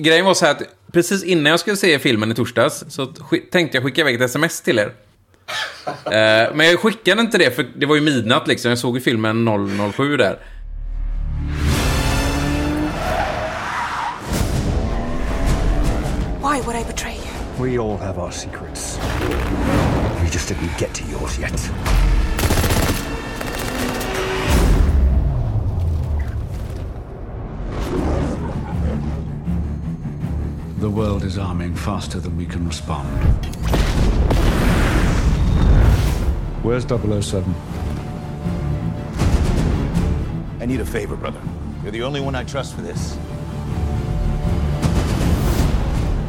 grejen var så här att precis innan jag skulle se filmen i torsdags så tänkte jag skicka iväg ett sms till er. Eh, men jag skickade inte det för det var ju midnatt liksom. Jag såg ju filmen 007 där. Why would I betray you? We all have our secrets. We just didn't get to yours yet. The world is arming faster than we can respond. Where's 007? I need a favor, brother. You're the only one I trust for this.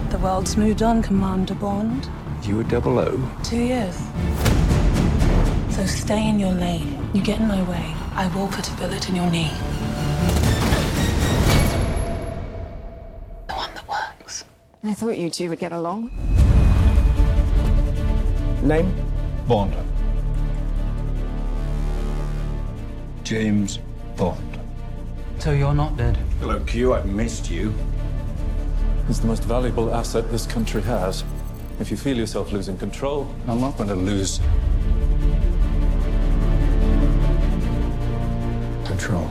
The world's moved on, Commander Bond. You were 00? Two years. So stay in your lane. You get in my way, I will put a bullet in your knee. I thought you two would get along. Name? Bond. James Bond. So you're not dead. Hello, Q. I've missed you. It's the most valuable asset this country has. If you feel yourself losing control, I'm not going to lose control.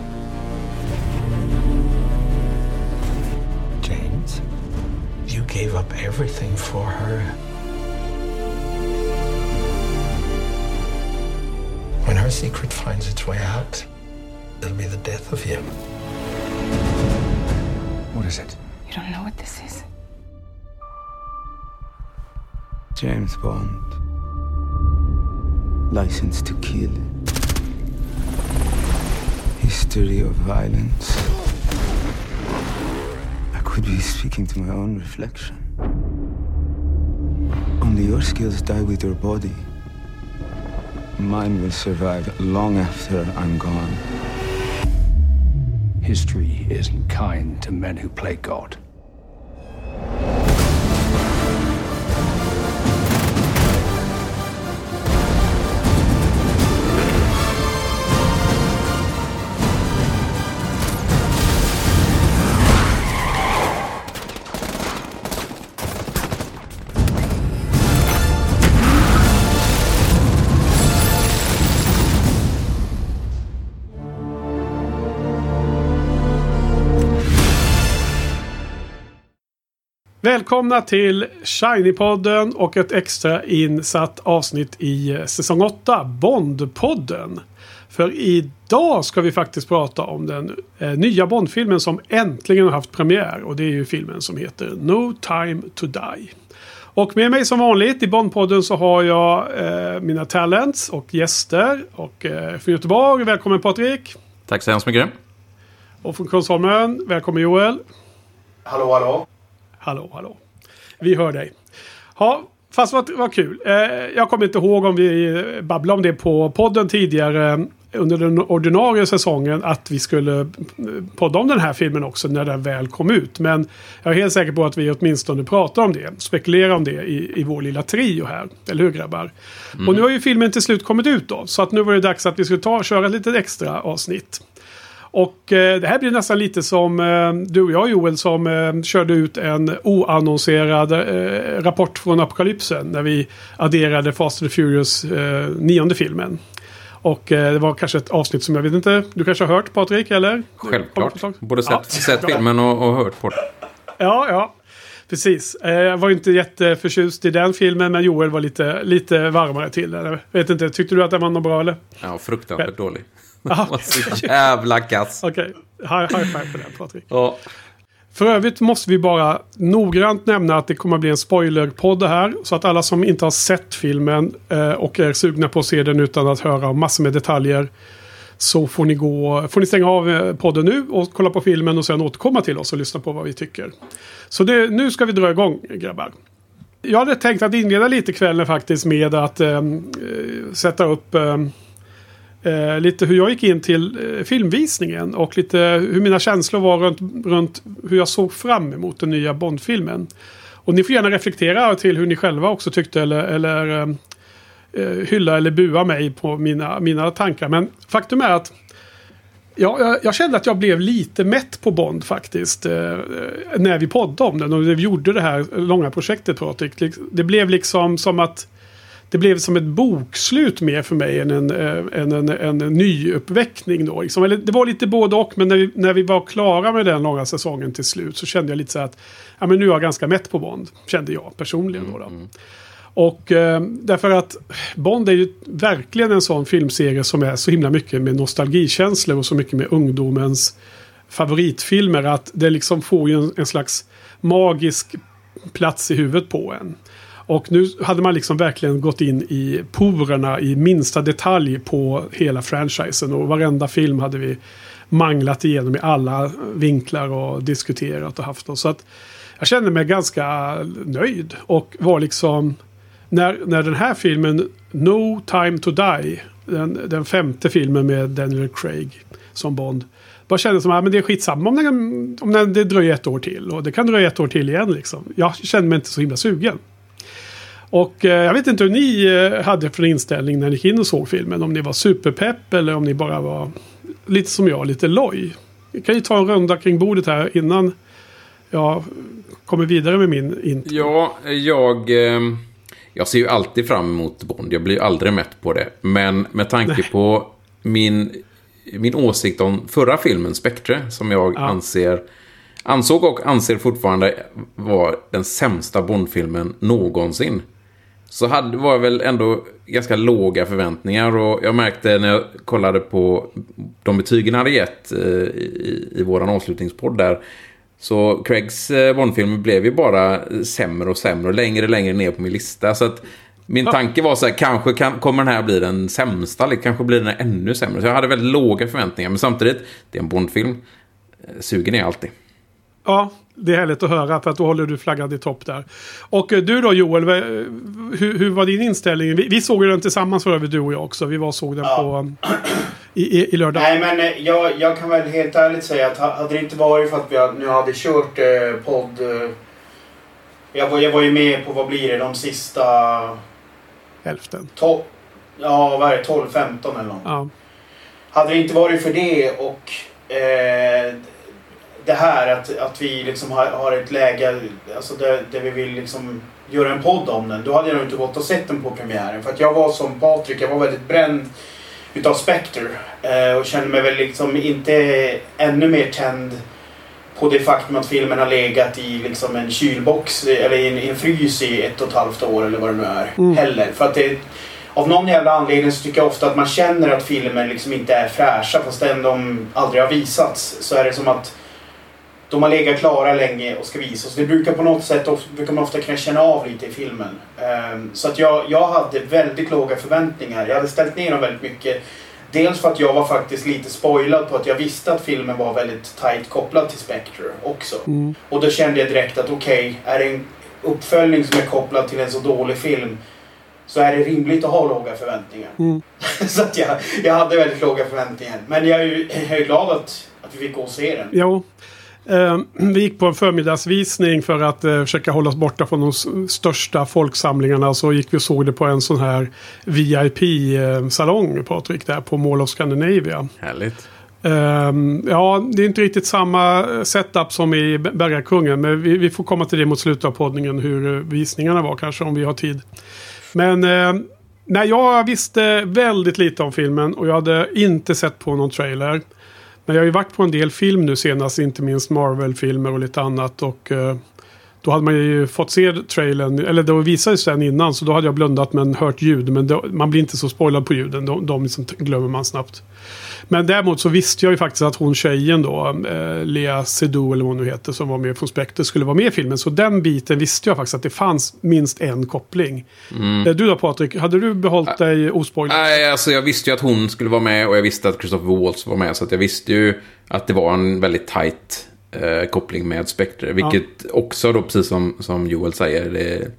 Gave up everything for her. When her secret finds its way out, it'll be the death of you. What is it? You don't know what this is. James Bond. License to kill. History of violence. Could be speaking to my own reflection. Only your skills die with your body. Mine will survive long after I'm gone. History isn't kind to men who play God. Välkomna till Shiny-podden och ett extra insatt avsnitt i eh, säsong 8, Bond-podden. För idag ska vi faktiskt prata om den eh, nya Bond-filmen som äntligen har haft premiär. Och det är ju filmen som heter No Time To Die. Och med mig som vanligt i Bond-podden så har jag eh, mina talents och gäster. Och eh, från Göteborg, välkommen Patrik. Tack så hemskt mycket. Och från Kungsholmen, välkommen Joel. Hallå, hallå. Hallå, hallå. Vi hör dig. Ja, fast vad, vad kul. Eh, jag kommer inte ihåg om vi babblade om det på podden tidigare eh, under den ordinarie säsongen att vi skulle eh, podda om den här filmen också när den väl kom ut. Men jag är helt säker på att vi åtminstone pratar om det, spekulerar om det i, i vår lilla trio här. Eller hur grabbar? Och nu har ju filmen till slut kommit ut då. Så att nu var det dags att vi skulle ta köra ett litet extra avsnitt. Och eh, det här blir nästan lite som eh, du och jag Joel som eh, körde ut en oannonserad eh, rapport från apokalypsen. När vi adderade Fast and Furious eh, nionde filmen. Och eh, det var kanske ett avsnitt som jag vet inte, du kanske har hört Patrik eller? Självklart. Både sett, Ja. sett filmen och, och hört på den. Ja, ja. Precis. Jag var inte jätteförtjust i den filmen men Joel var lite, lite varmare till den. Jag vet inte, tyckte du att den var något bra eller? Ja, fruktansvärt dålig. Så jävla kass. Okej, high, high five på den Patrik. Ja. För övrigt måste vi bara noggrant nämna att det kommer att bli en spoilerpodd här. Så att alla som inte har sett filmen eh, och är sugna på att se den utan att höra massor med detaljer. Så får ni, gå, får ni stänga av eh, podden nu och kolla på filmen och sen återkomma till oss och lyssna på vad vi tycker. Så det, nu ska vi dra igång grabbar. Jag hade tänkt att inleda lite kvällen faktiskt med att eh, sätta upp eh, eh, lite hur jag gick in till eh, filmvisningen och lite hur mina känslor var runt, runt hur jag såg fram emot den nya Bondfilmen. Och ni får gärna reflektera till hur ni själva också tyckte eller, eller eh, eh hylla eller bua mig på mina, mina tankar. Men faktum är att Ja, jag, jag kände att jag blev lite mätt på Bond faktiskt. Eh, eh när vi poddade om den och vi gjorde det här långa projektet Patrik. Det blev liksom som att det blev som ett bokslut mer för mig än en, eh, en, en, en nyuppväckning då. Liksom. Eller, det var lite både och, men när vi, när vi var klara med den långa säsongen till slut så kände jag lite så att ja, men nu är jag ganska mätt på Bond. Kände jag personligen då. då. Mm, Och eh, därför att Bond är ju verkligen en sån filmserie som är så himla mycket med nostalgikänslor och så mycket med ungdomens favoritfilmer att det liksom får ju en, en slags magisk plats i huvudet på en. Och nu hade man liksom verkligen gått in i porerna i minsta detalj på hela franchisen. Och varenda film hade vi manglat igenom i alla vinklar och diskuterat och haft. Så att jag kände mig ganska nöjd. Och var liksom... När, när den här filmen No time to die. Den, den femte filmen med Daniel Craig som Bond. Bara kände som att ah, ja, det är skitsamma om, den, om den, det dröjer ett år till. Och det kan dröja ett år till igen liksom. Jag kände mig inte så himla sugen. Och eh, jag vet inte hur ni eh, hade för inställning när ni gick in och såg filmen. Om ni var superpepp eller om ni bara var lite som jag, lite loj. Vi kan ju ta en runda kring bordet här innan jag kommer vidare med min intro. Ja, jag... Eh, jag ser ju alltid fram emot Bond. Jag blir aldrig mätt på det. Men med tanke Nej. på min, min åsikt om förra filmen, Spectre, som jag Ja. anser... Ansåg och anser fortfarande var den sämsta Bond-filmen någonsin. Så hade, var det väl ändå ganska låga förväntningar och jag märkte när jag kollade på de betygen han hade gett eh, i, i våran avslutningspodd där. Så Craigs eh, Bondfilmer blev ju bara sämre och sämre och längre och längre ner på min lista. Så att min tanke var så här, kanske kan, kommer den här bli den sämsta, eller kanske blir den ännu sämre. Så jag hade väldigt låga förväntningar, men samtidigt, det är en Bondfilm. Eh, Sugen är jag alltid. Ja, det är härligt att höra för att då håller du flaggan i topp där. Och eh, du då Joel, vad- hur, hur var din inställning? Vi, vi såg ju den tillsammans för övrigt du och jag också. Vi var och såg den på i, i, i lördag. Nej, men eh, jag, jag kan väl helt ärligt säga att ha- hade det inte varit för att vi nu hade kört eh, podd... Eh, jag, var, jag var ju med på, vad blir det, de sista... Hälften. To- ja, vad är det? 12-15 eller något. Ja. Hade det inte varit för det och eh, det här att, att vi liksom har, har ett läge alltså där, där vi vill liksom göra en podd om den. Då hade jag nog inte gått och sett den på premiären. För att jag var som Patrik, jag var väldigt bränd utav Spectre. Eh, och kände mig väl liksom inte ännu mer tänd på det faktum att filmen har legat i liksom en kylbox eller i en, i en frys i ett och ett halvt år eller vad det nu är. Mm. Heller. För att det, av någon jävla anledning så tycker jag ofta att man känner att filmer liksom inte är fräscha fastän de aldrig har visats. Så är det som att de har legat klara länge och ska visas. Det brukar på något sätt brukar man ofta kunna känna av lite i filmen. Ehm, så att jag, jag hade väldigt låga förväntningar. Jag hade ställt ner dem väldigt mycket. Dels för att jag var faktiskt lite spoilad på att jag visste att filmen var väldigt tight kopplad till Spectre också. Mm. Och då kände jag direkt att okej, är det en uppföljning som är kopplad till en så dålig film så är det rimligt att ha låga förväntningar. Mm. så att jag, jag hade väldigt låga förväntningar. Men jag är ju jag är glad att, att vi fick gå och se den. Jo. Eh, vi gick på en förmiddagsvisning för att eh, försöka hålla oss borta från de största folksamlingarna. Så gick vi och såg det på en sån här VIP-salong, Patrik, där på Mall of Scandinavia. Härligt. Ja, det är inte riktigt samma setup som i Bergakungen. Men vi, får komma till det mot slutet av poddningen hur eh, visningarna var kanske om vi har tid. Men eh, nej, jag visste väldigt lite om filmen och jag hade inte sett på någon trailer. Men jag har ju varit på en del film nu senast, inte minst Marvel-filmer och lite annat. Och eh, då hade man ju fått se trailern, eller det visades den innan, så då hade jag blundat men hört ljud. Men då, man blir inte så spoilad på ljuden, de, de liksom glömmer man snabbt. Men däremot så visste jag ju faktiskt att hon tjejen då, eh, Lea Seydoux eller vad hon nu heter, som var med från Spectre, skulle vara med i filmen. Så den biten visste jag faktiskt att det fanns minst en koppling. Mm. Eh, du då Patrik, hade du behållit dig ospoilad? Nej, alltså jag visste ju att hon skulle vara med och jag visste att Christopher Waltz var med. Så jag visste ju att det var en väldigt tight eh, koppling med Spectre. Vilket också då, precis som, som Joel säger, det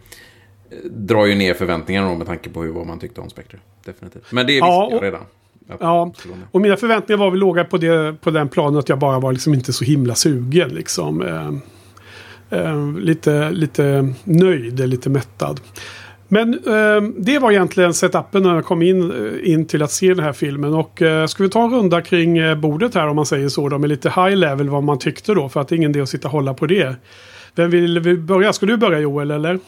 drar ju ner förväntningarna då med tanke på hur, vad man tyckte om Spectre. Definitivt. Men det visste Ja, jag och- redan. Att Ja, med. och mina förväntningar var väl låga på, det, på den planen att jag bara var liksom inte så himla sugen. Liksom. Eh, eh, lite, lite nöjd, lite mättad. Men eh, det var egentligen setupen när jag kom in, eh, in till att se den här filmen. Och eh, ska vi ta en runda kring eh, bordet här om man säger så då. Med lite high level vad man tyckte då. För att det är ingen idé att sitta och hålla på det. Vem vill vi börja? Ska du börja Joel eller?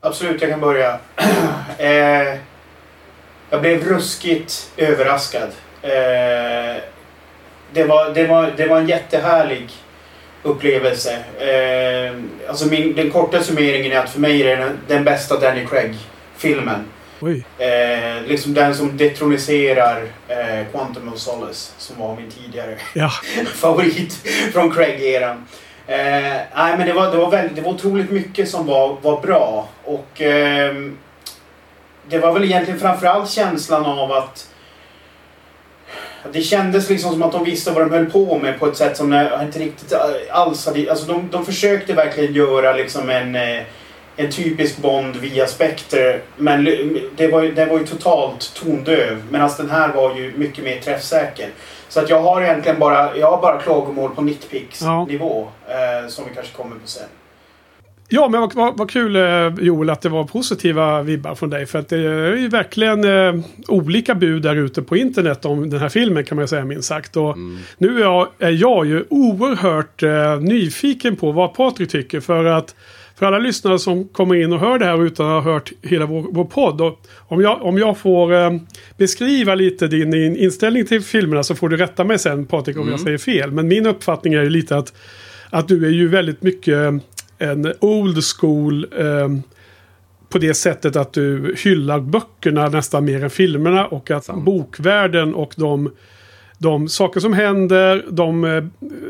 Absolut, jag kan börja. eh, jag blev ruskigt överraskad. Eh, det, var, det, var, det var en jättehärlig upplevelse. Eh, alltså min, den korta summeringen är att för mig är det den, den bästa Danny Craig-filmen. Eh, liksom den som detroniserar eh, Quantum of Solace som var min tidigare Ja. favorit från Craig-eran. Eh, nej, men det var, det, var väldigt, det var otroligt mycket som var, var bra. Och ehm, det var väl egentligen framförallt känslan av att det kändes liksom som att de visste vad de höll på med på ett sätt som jag inte riktigt alls hade... Alltså de, de försökte verkligen göra liksom en, eh, en typisk Bond via Spectre. Men det var, det var ju totalt tondöv. Medan den här var ju mycket mer träffsäker. Så att jag har egentligen bara, jag har bara klagomål på nitpicks-nivå. Eh, som vi kanske kommer på sen. Ja, men vad, vad, vad kul eh, Joel att det var positiva vibbar från dig. För att det är ju verkligen eh, olika bud där ute på internet om den här filmen kan man säga minst sagt. Och Nu är jag, är jag ju oerhört eh, nyfiken på vad Patrik tycker. För att för alla lyssnare som kommer in och hör det här utan att ha hört hela vår, vår podd. Om, jag, om jag får eh, beskriva lite din, din inställning till filmerna så får du rätta mig sen Patrik om jag säger fel. Men min uppfattning är ju lite att, att du är ju väldigt mycket en old school eh, på det sättet att du hyllar böckerna nästan mer än filmerna och att bokvärlden och de, de saker som händer, de eh,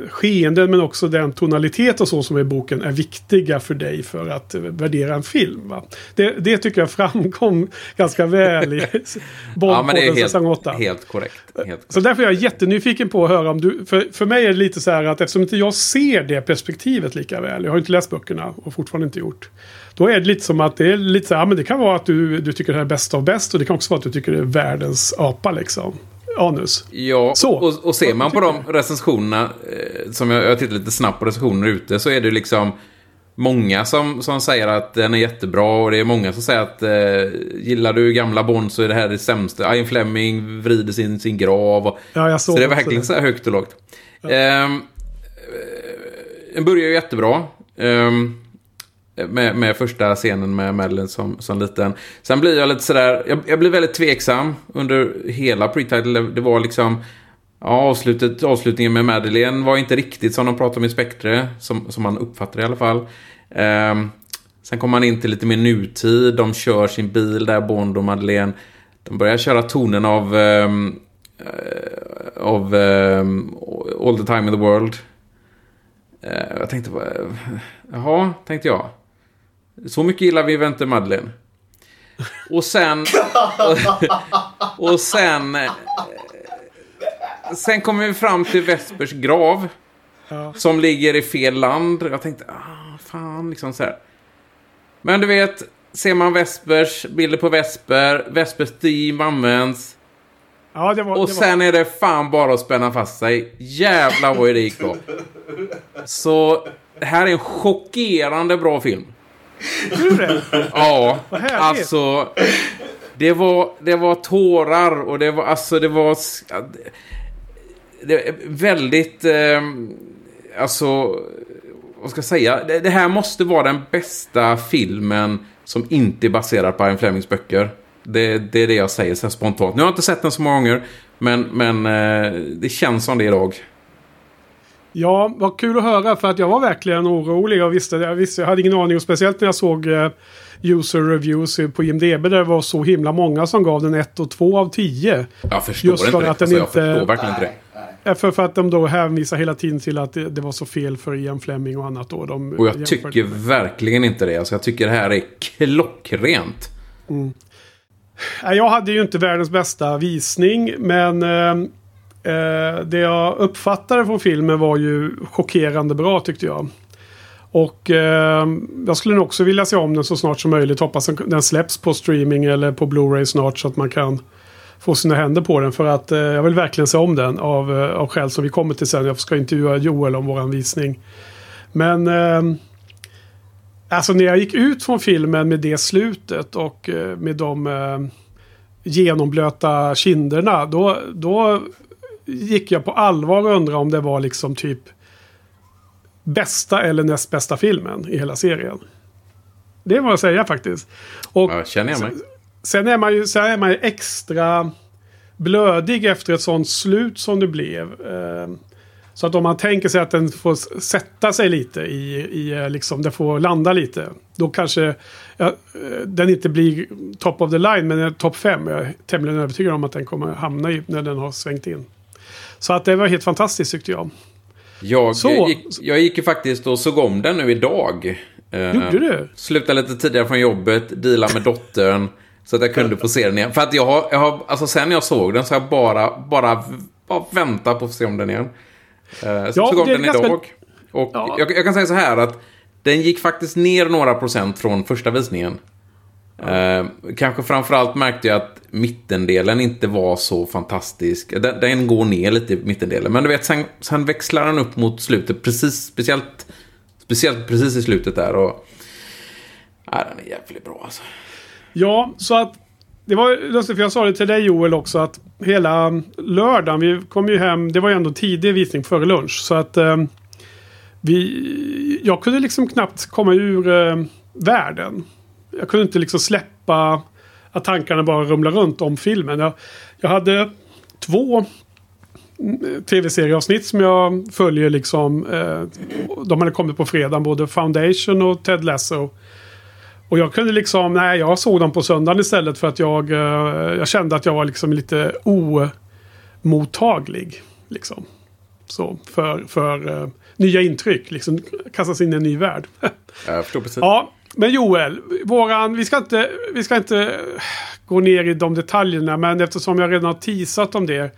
skeenden men också den tonalitet och så som är i boken är viktiga för dig för att eh, värdera en film. Det, det tycker jag framkom ganska väl i Ja, Bondpodden är säsong helt, 8. helt korrekt. Helt Så därför är jag jättenyfiken på att höra om du... För, för mig är det lite så här att eftersom inte jag ser det perspektivet lika väl. Jag har inte läst böckerna och fortfarande inte gjort. Då är det lite som att det är lite så här, ja, men det kan vara att du, du tycker det här är bäst av bäst. Och det kan också vara att du tycker det är världens apa liksom. Anus. Ja, Så. och, och ser man på de recensionerna, eh, som jag, jag tittar lite snabbt på recensioner ute, så är det liksom många som, som säger att den är jättebra och det är många som säger att eh, gillar du gamla Bond så är det här det sämsta. Ian Fleming vrider sin, sin grav. Och, Ja, så det är verkligen det. så här högt och lågt. Ehm, eh, den börjar ju jättebra. Ehm, Eh, med, med första scenen med Madeleine som, som liten. Sen blir jag lite sådär, jag, jag blir väldigt tveksam under hela pre-title. Det var liksom, ja, avslutet, avslutningen med Madeleine var inte riktigt som de pratade om i Spectre. Som, som man uppfattar det i alla fall. Um, sen kommer man in till lite mer nutid. De kör sin bil där, Bond och Madeleine. De börjar köra tonen av, Um, av um, All the time in the world. Eh, jag tänkte, jaha, tänkte jag. Så mycket gillar vi Venter Madeleine. Och sen... och sen... eh, Sen kommer vi fram till Vespers grav. Ja. Som ligger i fel land. Jag tänkte, ah, fan, liksom så här. Men du vet, ser man Vespers, bilder på Vesper, Vespers theme används. Ja, det var, Och det sen är det fan bara att spänna fast sig. Jävlar vad det gick bra. Så det här är en chockerande bra film. Du det? Ja, Vad härligt. alltså. Det var, det var tårar och det var, alltså det var... det- väldigt, eh, alltså, vad ska jag säga? Det, det här måste vara den bästa filmen som inte är baserad på Ian Flemings böcker. Det, det är det jag säger så spontant. Nu har jag inte sett den så många gånger, men, men eh, det känns som det idag. Ja, vad kul att höra för att jag var verkligen orolig och visste, jag, visste, jag hade ingen aning och speciellt när jag såg eh, user reviews på IMDB där det var så himla många som gav den 1 och 2 av 10. Jag förstår Just inte för det. att den Alltså, jag inte- förstår verkligen inte det. Eh, För, för att de då hänvisar hela tiden till att det, det var så fel för Ian Fleming och annat då. De Och jag tycker med. verkligen inte det. Alltså, jag tycker det här är klockrent. Nej, Jag hade ju inte världens bästa visning men eh, det jag uppfattade från filmen var ju chockerande bra tyckte jag. Och eh, jag skulle nog också vilja se om den så snart som möjligt. Hoppas den- släpps på streaming eller på Blu-ray snart så att man kan få sina händer på den. För att eh, jag vill verkligen se om den av, eh, av skäl som vi kommer till sen. Jag ska intervjua Joel om våran visning. Men eh, Alltså när jag gick ut från filmen med det slutet och eh, med de eh, genomblöta kinderna. Då, då gick jag på allvar och undrade om det var liksom typ bästa eller näst bästa filmen i hela serien. Det var att säga faktiskt. Och Ja, känner jag mig. Sen är man ju, sen är man ju extra blödig efter ett sånt slut som det blev. Eh, Så att om man tänker sig att den får sätta sig lite i, i eh, liksom, det får landa lite. Då kanske ja, eh, den inte blir top of the line, men en topp fem. Jag är tämligen övertygad om att den kommer hamna i när den har svängt in. Så att det var helt fantastiskt tyckte jag. Jag, Så. gick, jag gick ju faktiskt och såg om den nu idag. Eh, Gjorde du? Slutade lite tidigare från jobbet, deala med dottern. Så att jag kunde få se den igen. För att jag har, jag har alltså sen jag såg den så har jag bara, bara, bara väntat på att få se om den igen. Eh, Så Ja, jag såg om den ganska- idag. Och Ja. jag, jag kan säga så här att den gick faktiskt ner några procent från första visningen. Eh, kanske framförallt märkte jag att mittendelen inte var så fantastisk. Den, den går ner lite i mittendelen. Men du vet, sen, sen växlar den upp mot slutet. Precis, speciellt, speciellt precis i slutet där. Och, ja, den är jävligt bra alltså. Ja, så att det var lustigt för jag sa det till dig Joel också att hela lördagen, vi kom ju hem, det var ju ändå tidig visning före lunch. Så att eh, vi, jag kunde liksom knappt komma ur eh, världen. Jag kunde inte liksom släppa att tankarna bara rumlar runt om filmen. Jag, jag hade två mm, tv-serieavsnitt som jag följer liksom. Eh, de hade kommit på fredag, både Foundation och Ted Lasso. Och jag kunde liksom, nej jag såg dem på söndagen istället för att jag, eh, jag kände att jag var liksom lite omottaglig. Liksom. Så för, för eh, nya intryck, liksom kastas in i en ny värld. Jag förstår precis. ja, men Joel, våran, vi ska, inte, vi ska inte eh, gå ner i de detaljerna, men eftersom jag redan har teasat om det.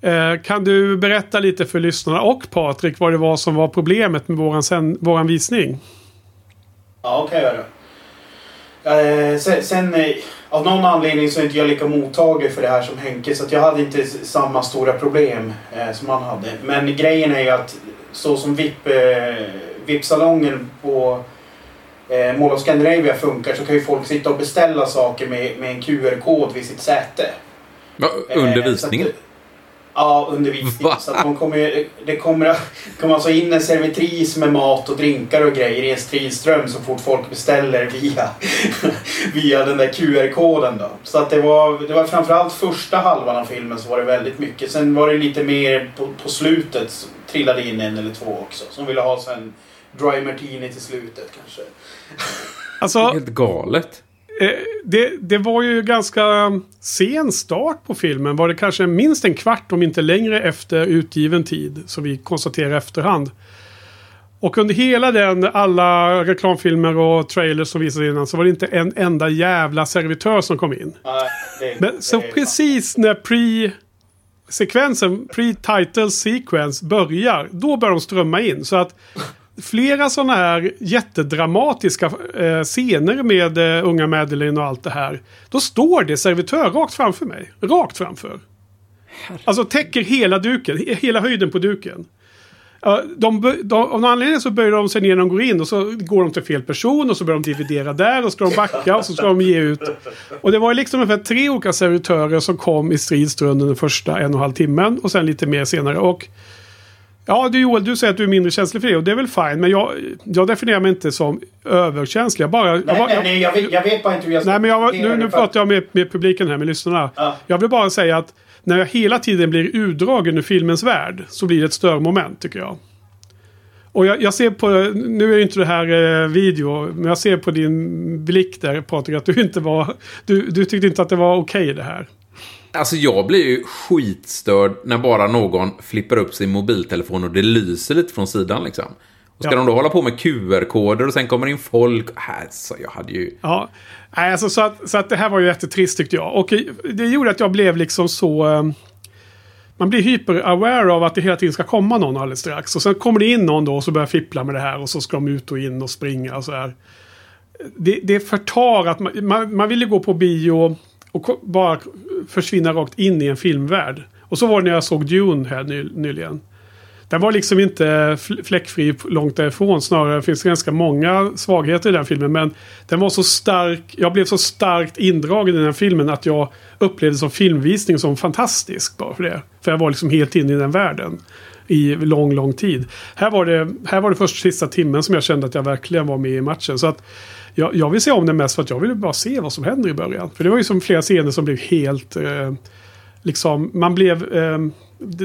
Eh, kan du berätta lite för lyssnarna och Patrik vad det var som var problemet med våran, sen, våran visning? Ja, kan jag göra. Eh, sen, sen eh, av någon anledning så är inte jag lika mottaglig för det här som Henke. Så att jag hade inte samma stora problem eh, som han hade. Men grejen är ju att så som VIP, eh, VIP-salongen på eh, Mall of Scandinavia funkar så kan ju folk sitta och beställa saker med, med en QR-kod vid sitt säte. Va, Eh, under så att- visningen? Ja, under visningen. Va? Så att man kommer, det kommer, kommer alltså in en servitris med mat och drinkar och grejer i en stridström så fort folk beställer via, via den där QR-koden. Då. Så att det var, det var framförallt första halvan av filmen så var det väldigt mycket. Sen var det lite mer på, på slutet. Trillade in en eller två också. Som ville ha sen dry martini till slutet kanske. Alltså, Helt galet. Eh, det, det var ju ganska sen start på filmen. Var det kanske minst en kvart om inte längre efter utgiven tid. Som vi konstaterar efterhand. Och under hela den, alla reklamfilmer och trailers som visades innan så var det inte en enda jävla servitör som kom in. Nej, det, Men så det är- precis när pre-sekvensen, pre-title sequence börjar, då börjar de strömma in. Så att flera sådana här jättedramatiska eh, scener med eh, unga Madeleine och allt det här. Då står det servitör rakt framför mig. Rakt framför. Alltså täcker hela duken, he- hela höjden på duken. Ja, De, de, av någon anledning så böjer de sig ner när de går in och så går de till fel person och så börjar de dividera där och så ska de backa och så ska de ge ut. Och det var liksom ungefär tre olika servitörer som kom i strid den första en och en halv timmen och sen lite mer senare. Och Ja, du Joel, du säger att du är mindre känslig för det och det är väl fine. Men jag, jag definierar mig inte som överkänslig. Jag bara... jag, Nej, bara- nej, nej, jag vet, jag vet bara inte hur jag ska Nej, men jag, nu, nu pratar jag med, med publiken här, med lyssnarna. Ja. Jag vill bara säga att när jag hela tiden blir urdragen ur filmens värld så blir det ett störmoment tycker jag. Och jag, jag ser på, nu är inte det här eh, video, men jag ser på din blick där Patrik att du inte var, du, du tyckte inte att det var okej det här. Alltså jag blir ju skitstörd när bara någon flippar upp sin mobiltelefon och det lyser lite från sidan liksom. Och ska Ja. de då hålla på med QR-koder och sen kommer in folk. Alltså, jag hade ju... Ja, alltså, så, att, så att det här var ju jättetrist tyckte jag. Och det gjorde att jag blev liksom så... eh, Man blir hyper-aware av att det hela tiden ska komma någon alldeles strax. Och sen kommer det in någon då och så börjar fippla med det här och så ska de ut och in och springa och så här. Det, det förtar att man, man, man vill ju gå på bio och bara försvinna rakt in i en filmvärld. Och så var det när jag såg Dune här nyligen. Den var liksom inte fläckfri långt därifrån. Snarare finns det ganska många svagheter i den filmen. Men den var så stark. Jag blev så starkt indragen i den filmen att jag upplevde som filmvisning som fantastisk. Bara för det. För jag var liksom helt inne i den världen. I lång, lång tid. Här var det, här var det först sista timmen som jag kände att jag verkligen var med i matchen. Så att jag, jag vill se om den mest för att jag ville bara se vad som händer i början. För det var ju som flera scener som blev helt... Eh, liksom, man blev eh,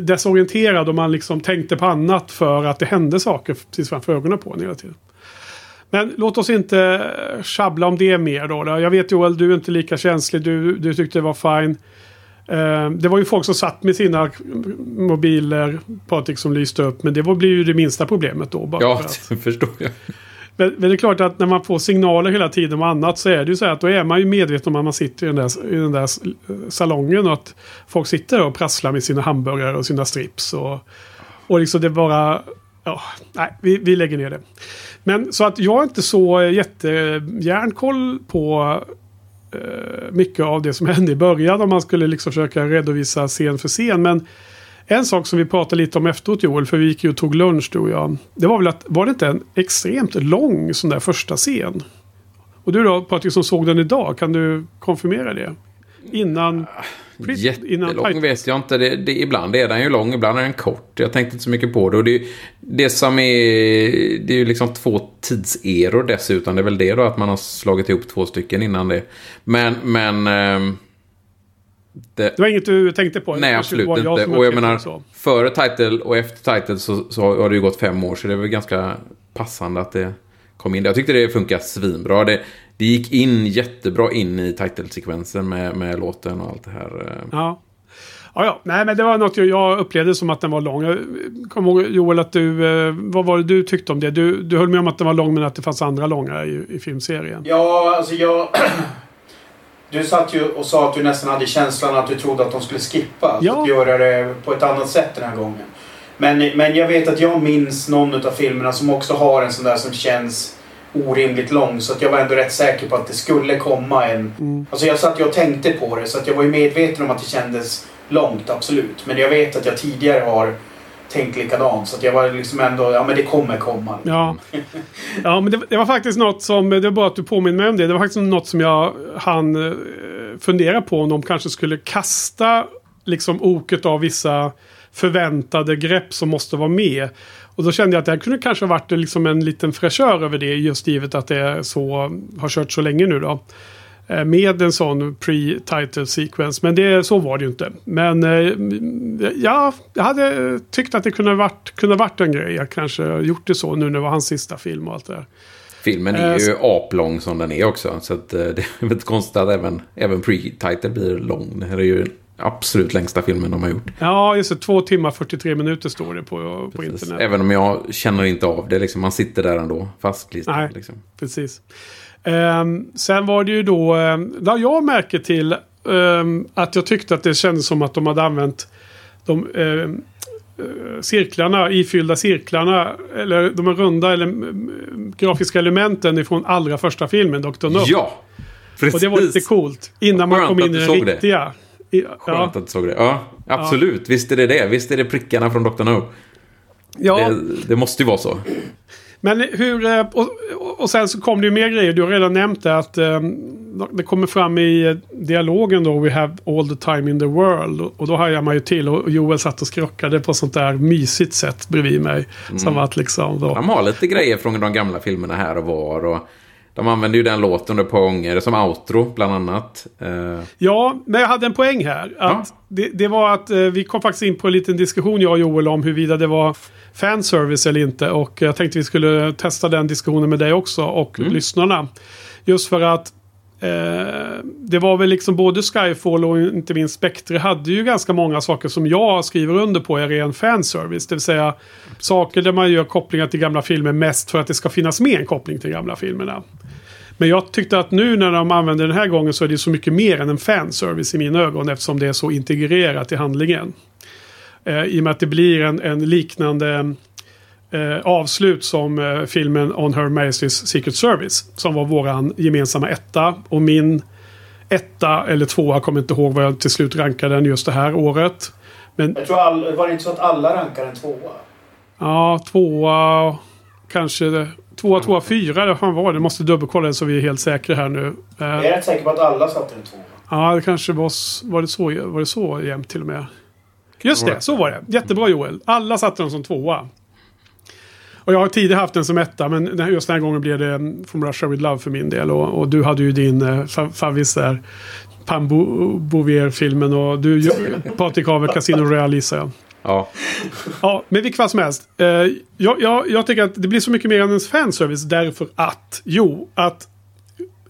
desorienterad och man liksom tänkte på annat för att det hände saker precis framför ögonen på en hela tiden. Men låt oss inte sjabbla om det mer då. Jag vet Joel, du är inte lika känslig. Du, du tyckte det var fine. Eh, det var ju folk som satt med sina mobiler, Patrik, som lyste upp. Men det var, blir ju det minsta problemet då. Bara Ja, för att- det förstår jag men, men det är klart att när man får signaler hela tiden och annat så är det ju så här att då är man ju medveten om att man sitter i den där, i den där eh, salongen och att folk sitter och prasslar med sina hamburgare och sina strips. Och, och liksom det bara... Ja, nej, vi, vi lägger ner det. Men så att jag är inte så jättejärnkoll på eh, mycket av det som hände i början om man skulle liksom försöka redovisa scen för scen. Men en sak som vi pratade lite om efteråt Joel, för vi gick ju och tog lunch du och jag. Det var väl att, var det inte en extremt lång sån där första scen? Och du då Patrik som såg den idag, kan du konfirmera det? Innan... Jättelång vet jag inte. Det, det, ibland är den ju lång, ibland är den kort. Jag tänkte inte så mycket på det. Och det, det som är... Det är ju liksom två tidseror dessutom. Det är väl det då att man har slagit ihop två stycken innan det. Men... men ehm, det, Det var inget du tänkte på? Nej, Det absolut inte. Och jag menar, så. före title och efter title så, så har det ju gått fem år. Så det är väl ganska passande att det kom in. Jag tyckte det funkar svinbra. Det, det gick in jättebra in i title-sekvensen med, med låten och allt det här. eh. Ja. Ja, ja. Nej, men det var något jag- jag upplevde som att den var lång. Jag kommer ihåg Joel att du... eh, Vad var det du tyckte om det? Du, du höll med om att den var lång men att det fanns andra långa i, i filmserien. Ja, alltså jag... Du satt ju och sa att du nästan hade känslan att du trodde att de skulle skippa. Ja. Att göra det på ett annat sätt den här gången. Men, men jag vet att jag minns någon av filmerna som också har en sån där som känns orimligt lång. Så att jag var ändå rätt säker på att det skulle komma en... Mm. Alltså jag satt ju och tänkte på det så att jag var ju medveten om att det kändes långt, absolut. Men jag vet att jag tidigare har tänkt likadant. Så att jag var liksom ändå, ja men det kommer komma. Ja, ja men det, det var faktiskt något som, det var bara att du påminner mig om det. Det var faktiskt något som jag hann eh, fundera på om de kanske skulle kasta liksom oket av vissa förväntade grepp som måste vara med. Och då kände jag att det här kunde kanske varit eh, liksom en liten fräschör över det just givet att det är så, har kört så länge nu då. Eh, Med en sån pre-title sequence. Men det, så var det ju inte. Men eh, ja, jag hade tyckt att det kunde ha varit, kunde ha varit en grej. Jag kanske gjort det så nu när det var hans sista film och allt det där. Filmen är Eh, ju så- aplång som den är också. Så att, det är inte konstigt att även, även pre-title blir lång. Det här är ju den absolut längsta filmen de har gjort. Ja, just det. Två timmar 43 minuter står det på, på internet. Även om jag känner inte av det. Liksom, man sitter där ändå fastklistrad. Nej. Liksom. Precis. Ehm, sen var det ju då, där jag märker till ehm, att jag tyckte att det kändes som att de hade använt de ehm, eh, cirklarna, ifyllda cirklarna, eller de runda eller, grafiska elementen ifrån allra första filmen, Dr. No. Ja, precis. Och det var lite coolt. Innan man kom in i den det. riktiga. I, Skönt ja. att du såg det. Ja, absolut. Visst är det det. Visst är det prickarna från Dr. No. Ja. Det, det måste ju vara så. Men hur... eh, Och, och- sen så kom det ju mer grejer. Du har redan nämnt det att eh, det kommer fram i eh, dialogen då We have all the time in the world. Och, då hajar man ju till. Och Joel satt och skrockade på sånt där mysigt sätt bredvid mig. Som att liksom... Då, De har lite grejer från de gamla filmerna här och var. Och de använder ju den låten ett par gånger. Som outro, bland annat. Eh, Ja, men jag hade en poäng här. Att det, det var att eh, vi kom faktiskt in på en liten diskussion jag och Joel om huruvida det var fanservice eller inte. Och jag tänkte vi skulle testa den diskussionen med dig också och lyssnarna. Just för att eh, det var väl liksom både Skyfall och inte minst Spectre hade ju ganska många saker som jag skriver under på är ren fanservice. Det vill säga saker där man gör kopplingar till gamla filmer mest för att det ska finnas med en koppling till gamla filmerna. Men jag tyckte att nu när de använder den här gången så är det så mycket mer än en fanservice i mina ögon eftersom det är så integrerat i handlingen. Eh, I och med att det blir en, en liknande eh, avslut som eh, filmen On Her Majesty's Secret Service. Som var våran gemensamma etta. Och min etta eller tvåa, jag kommer inte ihåg vad jag till slut rankade den just det här året. Men Jag tror all, var det inte så att alla rankar en tvåa? Ja, tvåa, kanske tvåa, tvåa, fyra. Det fan var det. Måste dubbelkolla det så vi är helt säkra här nu. Jag är rätt säker på att alla satte en tvåa. Ja, det kanske var, var, det så, var det så jämnt till och med. Just det, så var det. Jättebra Joel. Alla satte den som tvåa. Och jag har tidigare haft den som etta, men just den här gången blev det mm, From Russia With Love för min del. Och, och du hade ju din eh, fa- favvis där. Pam Bo- Bouvier-filmen och du, Patrik har väl Casino Royale gissar jag. Ja. Ja, men vilket fall som helst. Eh, jag, jag, jag tycker att det blir så mycket mer än en fanservice därför att, jo, att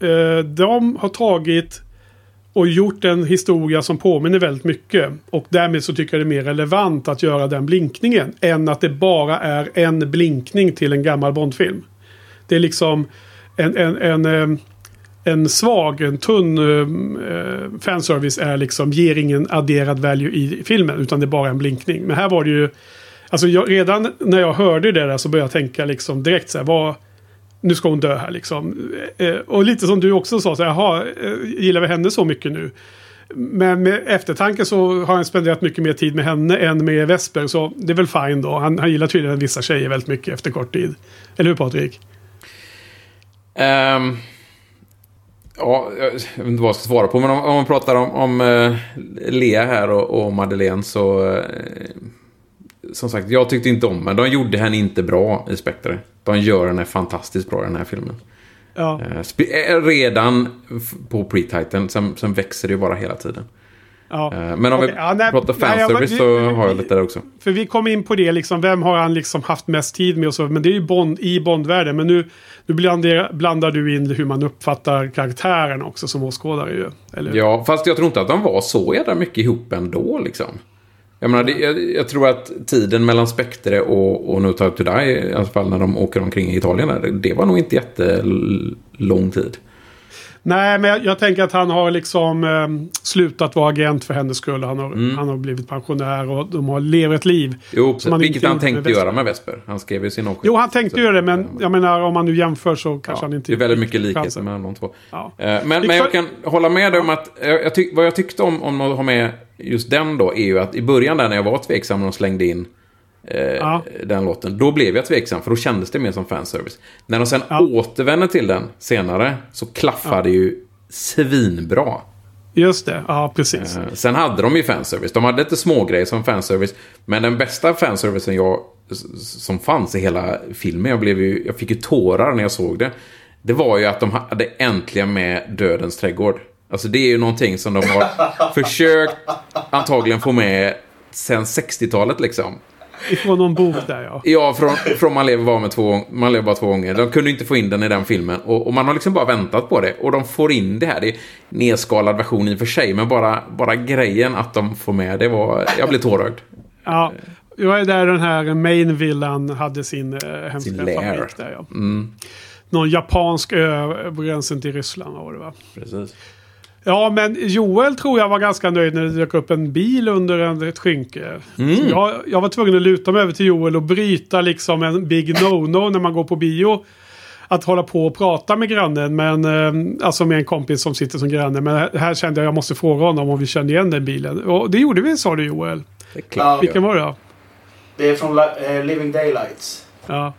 eh, de har tagit och gjort en historia som påminner väldigt mycket. Och därmed så tycker jag det är mer relevant att göra den blinkningen än att det bara är en blinkning till en gammal Bondfilm. Det är liksom en, en, en, eh, en svag, en tunn eh, eh, fanservice är liksom, ger ingen adderad value i filmen. Utan det är bara en blinkning. Men här var det ju... Alltså jag, redan när jag hörde det där så började jag tänka liksom direkt så här, vad... Nu ska hon dö här liksom. Eh, eh och lite som du också sa, så här, jaha, eh, gillar vi henne så mycket nu? Men med eftertanke så har han spenderat mycket mer tid med henne än med Vesper. Så det är väl fine då. Han, han gillar tydligen vissa tjejer väldigt mycket efter kort tid. Eller hur Patrik? Um ja, jag vet inte vad jag ska svara på, men om, om man pratar om, om eh, Lea här och, och Madeleine så... eh, som sagt, jag tyckte inte om men De gjorde henne inte bra i Spectre. De gör henne fantastiskt bra i den här filmen. Ja. Eh, redan på pre-titan, sen, sen växer det ju bara hela tiden. Ja. Men om Okej, vi ja, nej, pratar nej, fanservice vi- så vi- har jag lite där också. För vi kom in på det, liksom, vem har han liksom haft mest tid med och så. Men det är ju Bond, i Bondvärlden. Men nu, nu blandar, blandar du in hur man uppfattar karaktären också som åskådare ju. Eller? Ja, fast jag tror inte att de var så jävla mycket ihop ändå liksom. Jag menar, det, jag, jag tror att tiden mellan Spectre och, och No Time To Die, i alla fall när de åker omkring i Italien, det var nog inte jättelång tid. Nej, men jag, jag tänker att han har liksom eh, slutat vara agent för hennes skull. Han har, han har blivit pensionär och de har lever ett liv. Mm. Jo, som han vilket han med tänkte Vesper. göra med Vesper. Han skrev ju sin avsked. Jo, han tänkte göra det, men jag menar om man nu jämför så kanske han inte... Det är väldigt mycket likheter chansen. mellan de två. Ja. Eh, Men, men jag kan- hålla med dig om att eh, jag tyck, vad jag tyckte om, om att ha med just den då är ju att i början där när jag var tveksam när de slängde in eh, Ja. den låten, då blev jag tveksam för då kändes det mer som fanservice. När de sen Ja. återvände till den senare så klaffade ju svinbra. Just det, ja precis. Eh, Sen hade de ju fanservice. De hade lite smågrejer som fanservice. Men den bästa fanservicen jag, som fanns i hela filmen, jag, blev ju, jag fick ju tårar när jag såg det. Det var ju att de hade äntligen med Dödens trädgård. Alltså det är ju någonting som de har försökt antagligen få med sen 60-talet liksom. Ifrån någon bok där ja. Ja, från, från man lever bara med två man lever bara två gånger. De kunde inte få in den i den filmen. Och, och man har liksom bara väntat på det. Och de får in det här. Det är nedskalad version i och för sig. Men bara, bara grejen att de får med det var... Jag blev tårögd. Ja, det var där den här main villan hade sin eh, hemska Sin fabrik där ja. Mm, Någon japansk ö på gränsen till Ryssland var det va? precis. Ja, men Joel tror jag var ganska nöjd när det dök upp en bil under en, ett skynke. Mm. Jag, jag var tvungen att luta mig över till Joel och bryta liksom en big no-no när man går på bio. Att hålla på och prata med grannen, men eh, alltså med en kompis som sitter som granne. Men här- kände jag jag måste fråga honom om vi kände igen den bilen. Och det gjorde vi sa du Joel. Det är klart. Vilken var det då? Det är från eh, Living Daylights. Ja.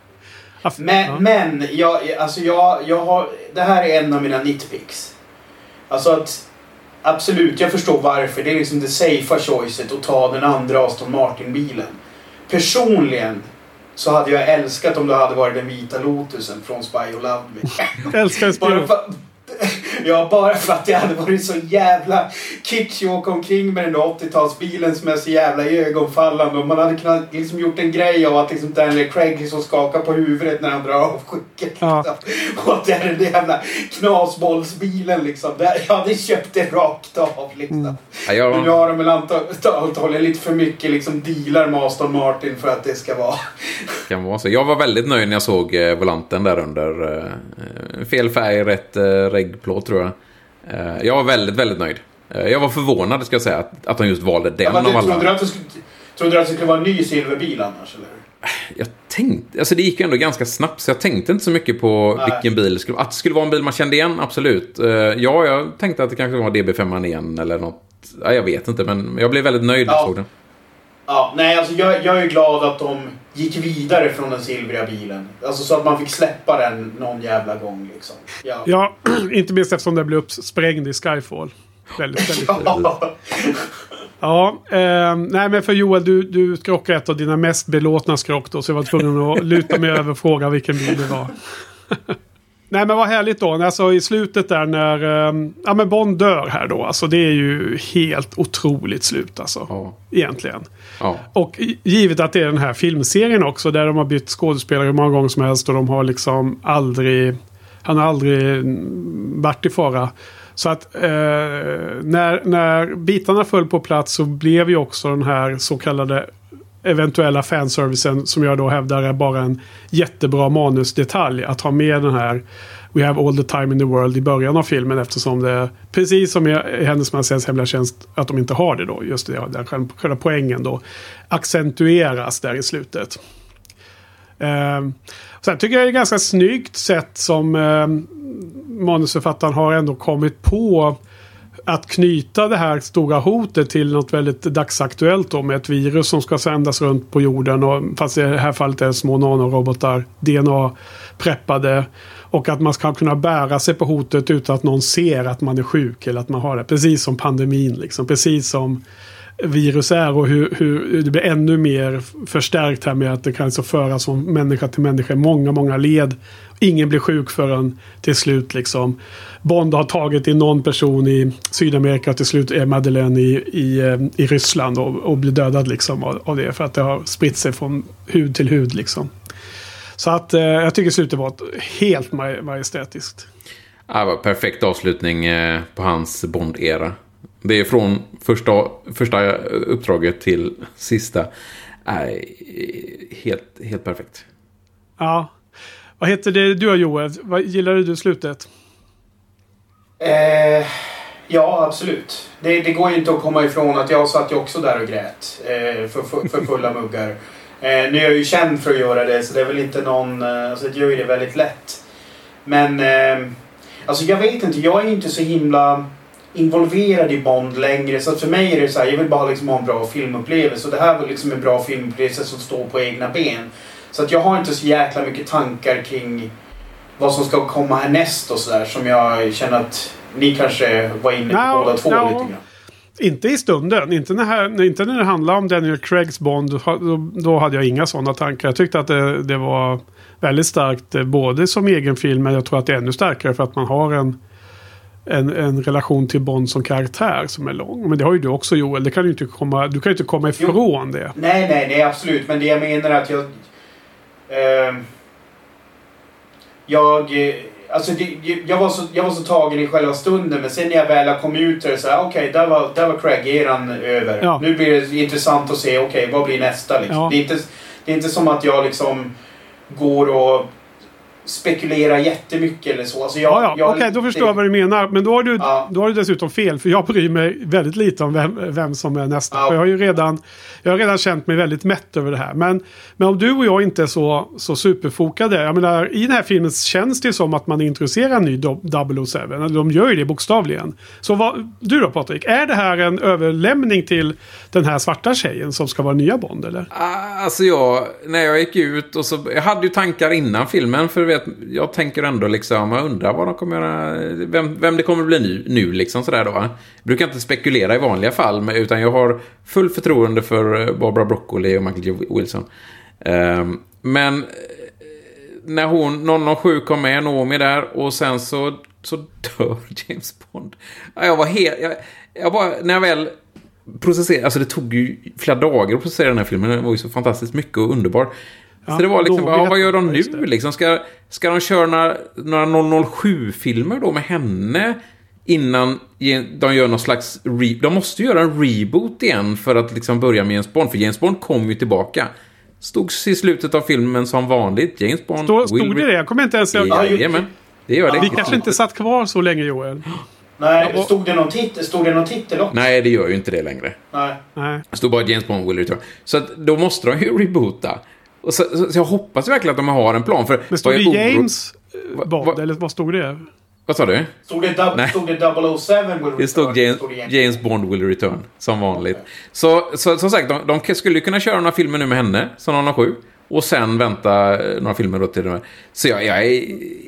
Ja, Men, ja. men jag, alltså jag, jag har, det här är en av mina nitpicks. Alltså att absolut, jag förstår varför. Det är liksom det safea choicet att ta den andra Aston Martin-bilen. Personligen så hade jag älskat om det hade varit den vita Lotusen från Spy Who Loved Me. Älskar en Bara ja, bara för att det hade varit så jävla kitschig att åka omkring med den där 80-talsbilen som är så jävla ögonfallande. Och man hade kunnat liksom gjort en grej av att liksom Daniel Craig liksom skakar på huvudet när han drar av skynket. Ja. Liksom. Och att det är den där jävla knasbollsbilen liksom. Där jag hade köpt det rakt av liksom. Mm. Men nu jag, har de väl anta- antagligen lite för mycket liksom dealar med Aston Martin för att det ska vara... kan vara så. jag var väldigt nöjd när jag såg eh, volanten där under. Eh, fel färg, rätt eh, reggplåt tror jag. Eh, jag var väldigt, väldigt nöjd. Eh, jag var förvånad ska jag säga att, att de just valde den Ja, men av du, trodde, du alla. att det skulle, trodde du att det skulle vara en ny silverbil annars eller? Jag tänkte, alltså det gick ju ändå ganska snabbt så jag tänkte inte så mycket på Nej. vilken bil det skulle Att det skulle vara en bil man kände igen, absolut. Eh, ja, jag tänkte att det kanske var DB5 igen eller något. Ja, jag vet inte, men jag blev väldigt nöjd när jag såg den. Ja, nej, alltså jag, jag är glad att de gick vidare från den silvriga bilen. Alltså så att man fick släppa den någon jävla gång liksom. Ja. Ja, inte minst eftersom det blev uppsprängd i Skyfall. Väldigt, väldigt Ja. Ja, eh, nej men för Joel, du, du skrockade ett av dina mest belåtna skrock då. Så jag var tvungen att luta mig över och fråga vilken bil det var. nej men vad härligt då. Alltså i slutet där när eh, ja, men Bond dör här då. Alltså det är ju helt otroligt slut alltså. Ja. Egentligen. Ja. Och givet att det är den här filmserien också. Där de har bytt skådespelare hur många gånger som helst. Och de har liksom aldrig... Han har aldrig mm, varit i fara. Så att eh, när, när bitarna föll på plats så blev ju också den här så kallade eventuella fanservicen som jag då hävdar är bara en jättebra manusdetalj. Att ha med den här We have all the time in the world i början av filmen eftersom det precis som i Hennes Majestäts Hemliga Tjänst att de inte har det då. Just det, den själva, poängen då accentueras där i slutet. Eh, sen tycker jag det är ganska snyggt sätt som eh, manusförfattaren har ändå kommit på att knyta det här stora hotet till något väldigt dagsaktuellt då med ett virus som ska sändas runt på jorden. Och, fast i det här fallet är det små nanorobotar, DNA-preppade. Och att man ska kunna bära sig på hotet utan att någon ser att man är sjuk eller att man har det. Precis som pandemin liksom. Precis som virus är och hur, hur det blir ännu mer förstärkt här med att det kan alltså föras från människa till människa i många, många led. Ingen blir sjuk förrän till slut liksom. Bond har tagit in någon person i Sydamerika och till slut är Madeleine i, i, eh, i Ryssland och, och blir dödad liksom av, av det. För att det har spritt sig från hud till hud liksom. Så att eh, jag tycker slutet var helt maj- majestätiskt. Ja, det var perfekt avslutning eh, på hans Bond-era. Det är från första, första uppdraget till sista. Nej, helt, helt perfekt. Ja. Vad heter det du har Joel? Vad gillade du slutet? Eh, ja, absolut. Det, det går ju inte att komma ifrån att jag satt ju också där och grät. Eh, för, för, för fulla muggar. Eh, nu är jag ju känd för att göra det så det är väl inte någon... Eh, alltså jag gör ju det väldigt lätt. Men... Eh, alltså jag vet inte. Jag är inte så himla involverad i Bond längre. Så att för mig är det så här, jag vill bara liksom ha en bra filmupplevelse. Och det här var liksom en bra filmupplevelse som står på egna ben. Så att jag har inte så jäkla mycket tankar kring vad som ska komma härnäst och sådär. Som jag känner att ni kanske var inne på Ja, båda två ja. lite grann. Inte i stunden. Inte när, här, inte när det handlar om Daniel Craigs Bond. Då, då hade jag inga sådana tankar. Jag tyckte att det, det var väldigt starkt. eh, Både som egen film. Men jag tror att det är ännu starkare för att man har en, en, en relation till Bond som karaktär som är lång. Men det har ju du också Joel. Det kan du, inte komma, du kan ju inte komma ifrån det. Nej, nej, nej absolut. Men det jag menar är att jag... Eh, jag... Alltså det, jag, var så, jag var så tagen i själva stunden men sen när jag väl kom ut där så här, okej, där var, där var Craig-eran över. Ja. Nu blir det intressant att se, okej, vad blir nästa liksom. Ja. Det, är inte, det är inte som att jag liksom går och spekulerar jättemycket eller så. Alltså jag, Ja, ja. jag, Okej, då förstår det- jag vad du menar. Men då har du, Ja. då har du dessutom fel. För jag bryr mig väldigt lite om vem, vem som är nästa. Ja. För jag har ju redan, jag har redan känt mig väldigt mätt över det här. Men, men om du och jag inte är så, så superfokade. Jag menar, i den här filmen känns det som att man introducerar en ny do- 007. Eller De gör ju det bokstavligen. Så vad, du då Patrik? Är det här en överlämning till den här svarta tjejen som ska vara nya Bond eller? Ah, Alltså jag, när jag gick ut och så, jag hade ju tankar innan filmen för vet, jag tänker ändå liksom, jag undrar vad de kommer göra, vem, vem det kommer bli nu, nu liksom sådär då. Jag brukar inte spekulera i vanliga fall, utan jag har full förtroende för eh, Barbara Broccoli och Michael J. Wilson. Ehm, men eh, när hon, 007 kom med, Naomi där, och sen så, så dör James Bond. Jag var helt, jag, jag bara, när jag väl processerade, alltså det tog ju flera dagar att processera den här filmen, den var ju så fantastiskt mycket och underbar. Ja, så det var liksom, ja, vad gör de nu liksom? Ska, ska de köra några, några 007-filmer då med henne? Innan de gör någon slags... Re- de måste ju göra en reboot igen för att liksom börja med James Bond. För James Bond kom ju tillbaka. Stod i slutet av filmen som vanligt. James Bond... Stod, will stod det re- det? Jag kommer inte ens ihåg. Jajamän. Det gör det. Vi kanske inte satt kvar så länge Joel. Nej, och- stod det någon titel, stod det någon titel också? Nej, det gör ju inte det längre. Nej. Nej. Det stod bara James Bond will return. Så att då måste de ju reboota. Och så, så, så jag hoppas verkligen att de har en plan. För Men stod det oro- James eh, Va- Bond? va- Eller vad stod det? Vad sa du? Stod det, dub- Nej. stod det 007 will Det stod return? James, Stod det egentligen? James Bond will return, som vanligt. Så, så som sagt, de, de skulle kunna köra några filmer nu med henne, som 007. Och sen vänta eh, några filmer då till det. Så jag, jag är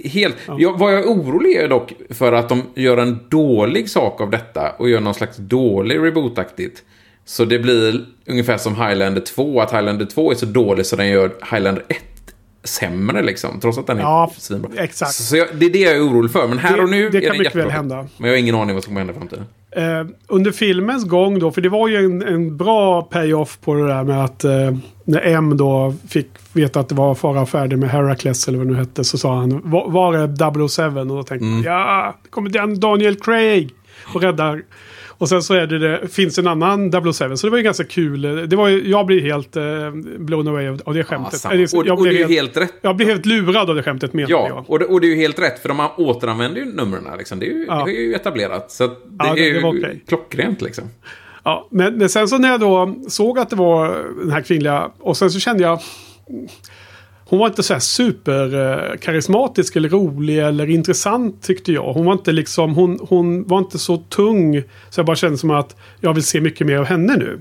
helt... Jag, vad jag är orolig är dock för att de gör en dålig sak av detta och gör någon slags dålig reboot-aktigt. Så det blir ungefär som Highlander 2, att Highlander 2 är så dålig så den gör Highlander 1 sämre liksom. Trots att den är Ja, svinbra. exakt. Så jag, det är det jag är orolig för. Men här Det- och nu det är kan den mycket väl hända. Men jag har ingen aning vad som kommer hända i framtiden. Eh, under filmens gång då, för det var ju en, en bra payoff på det där med att eh, när M då fick veta att det var fara färdig med Heracles eller vad det nu hette så sa han var, var det 007? Och då tänkte Mm. jag ja, det kommer Daniel Craig och räddar. Och sen så är det, det finns en annan 007 så det var ju ganska kul. Det var ju, jag blir helt eh, blown away av, det skämtet. Och- jag och det är ju helt rätt. Jag blev helt lurad av det skämtet menar Ja, jag. och det, och det är ju helt rätt, för de återanvänder ju numren. Liksom. Det, är ju, Ja. det är ju etablerat. Så det Ja, det- är ju det okej. klockrent liksom. Ja, men, men sen så när jag då såg att det var den här kvinnliga och sen så kände jag hon var inte så här super eh, karismatisk eller rolig eller intressant tyckte jag. Hon var inte liksom, hon, hon var inte så tung så jag bara kände som att jag vill se mycket mer av henne nu.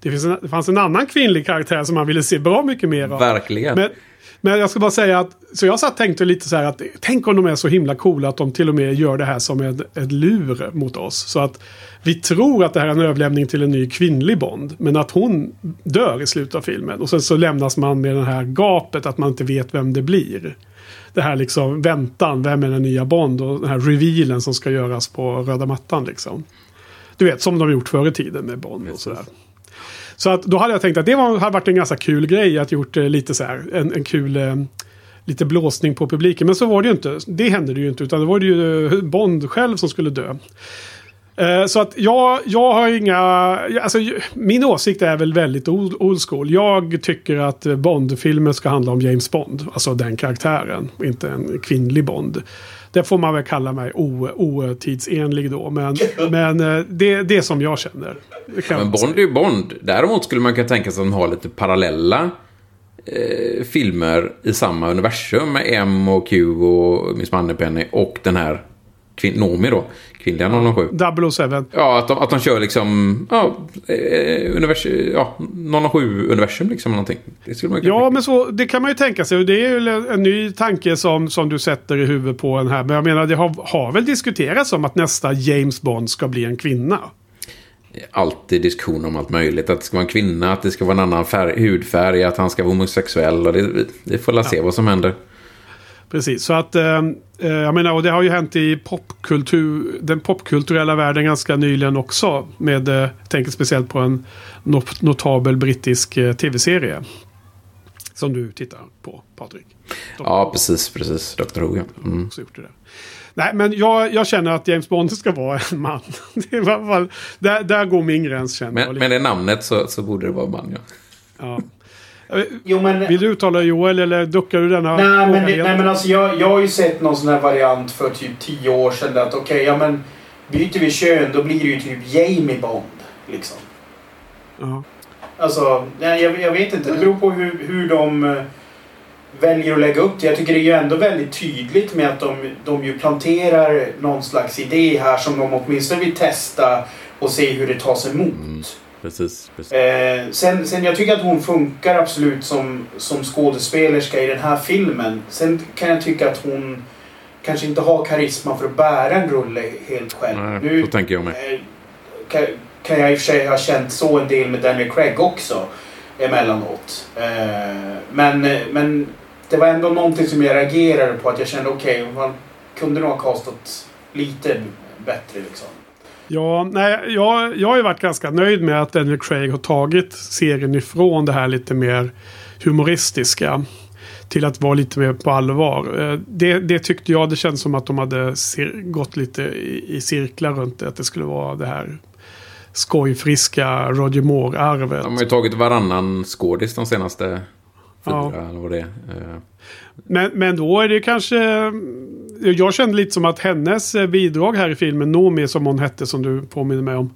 Det, en, det fanns en annan kvinnlig karaktär som man ville se bra mycket mer av. Verkligen. Men, men jag ska bara säga att, så jag satt tänkte lite så här att tänk om de är så himla coola att de till och med gör det här som ett, ett lur mot oss. Så att vi tror att det här är en överlämning till en ny kvinnlig Bond. Men att hon dör i slutet av filmen. Och sen så lämnas man med det här gapet att man inte vet vem det blir. Det här liksom väntan, vem är den nya Bond? Och den här revealen som ska göras på röda mattan liksom. Du vet, som de gjort förr i tiden med Bond och sådär. Så att då hade jag tänkt att det var, hade varit en ganska kul grej att gjort eh, lite så här, en, en kul eh, lite blåsning på publiken. Men så var det ju inte. Det hände det ju inte. Utan det var det ju eh, Bond själv som skulle dö. Eh, så att jag, jag har inga... Alltså, min åsikt är väl väldigt old, school. Jag tycker att Bond-filmer ska handla om James Bond. Alltså den karaktären. Inte en kvinnlig Bond. Det får man väl kalla mig otidsenlig då. Men, men eh, det, det är som jag känner. Kan Men Bond är ju Bond. Däremot skulle man kunna tänka sig att de har lite parallella eh, filmer i samma universum med M och Q och Miss Moneypenny och den här Nomi då, kvinnliga 007. 007. Ja, att de, att de kör liksom ja, eh, univers, ja, 007-universum liksom. Någonting. Ja, men så, det kan man ju tänka sig. Det är ju en, ny tanke som, som du sätter i huvudet på en här. Men jag menar, det har, har väl diskuterats om att nästa James Bond ska bli en kvinna. alltid diskussion om allt möjligt. Att det ska vara en kvinna, att det ska vara en annan färg, hudfärg, att han ska vara homosexuell. Och det, vi, vi får la se vad som händer. Precis, så att eh, eh, jag menar, och det har ju hänt i popkultur, den popkulturella världen ganska nyligen också. Med, eh, jag tänker speciellt på en not notabel brittisk eh, tv-serie. Som du tittar på, Patrik. Ja, precis, precis. Dr. Who. Mm. Nej, men jag, jag känner att James Bond ska vara en man. I fall, där, där går min gräns känner jag. Men, men det namnet så, så borde det vara man, ja. Ja. Jo, men... Vill du uttala Joel eller duckar du denna Nej men, det, nej men alltså jag, jag har ju sett någon sån här variant för typ 10 år sedan. Att okej, ja men byter vi kön då blir det ju typ Jamie Bond. Liksom. Ja. Alltså, nej, jag, jag vet inte. Det beror på hur, hur de eh, väljer att lägga upp det. Jag tycker det är ju ändå väldigt tydligt med att de, de ju planterar någon slags idé här som de åtminstone vill testa och se hur det tas emot. Precis, precis. Eh, sen, sen jag tycker att hon funkar absolut som, som skådespelerska i den här filmen. Sen kan jag tycka att hon kanske inte har karisma för att bära en rulle helt själv. Nej, nu så tänker jag med. eh, kan, kan jag i och för sig ha känt så en del med Daniel Craig också emellanåt. Eh, men, eh, men det var ändå någonting som jag reagerade på att jag kände okej, man kunde nog ha kastat lite bättre liksom. Ja, nej, jag, jag har ju varit ganska nöjd med att Daniel Craig har tagit serien ifrån det här lite mer humoristiska. Till att vara lite mer på allvar. Eh, Det, det tyckte jag, det känns som att de hade gått lite i, i cirklar runt det. Att det skulle vara det här skojfriska Roger Moore-arvet. De har ju tagit varannan skådis de senaste fyra, Ja. eller vad det är. Men, men då är det kanske... Jag kände lite som att hennes bidrag här i filmen, Nomi som hon hette som du påminner mig om.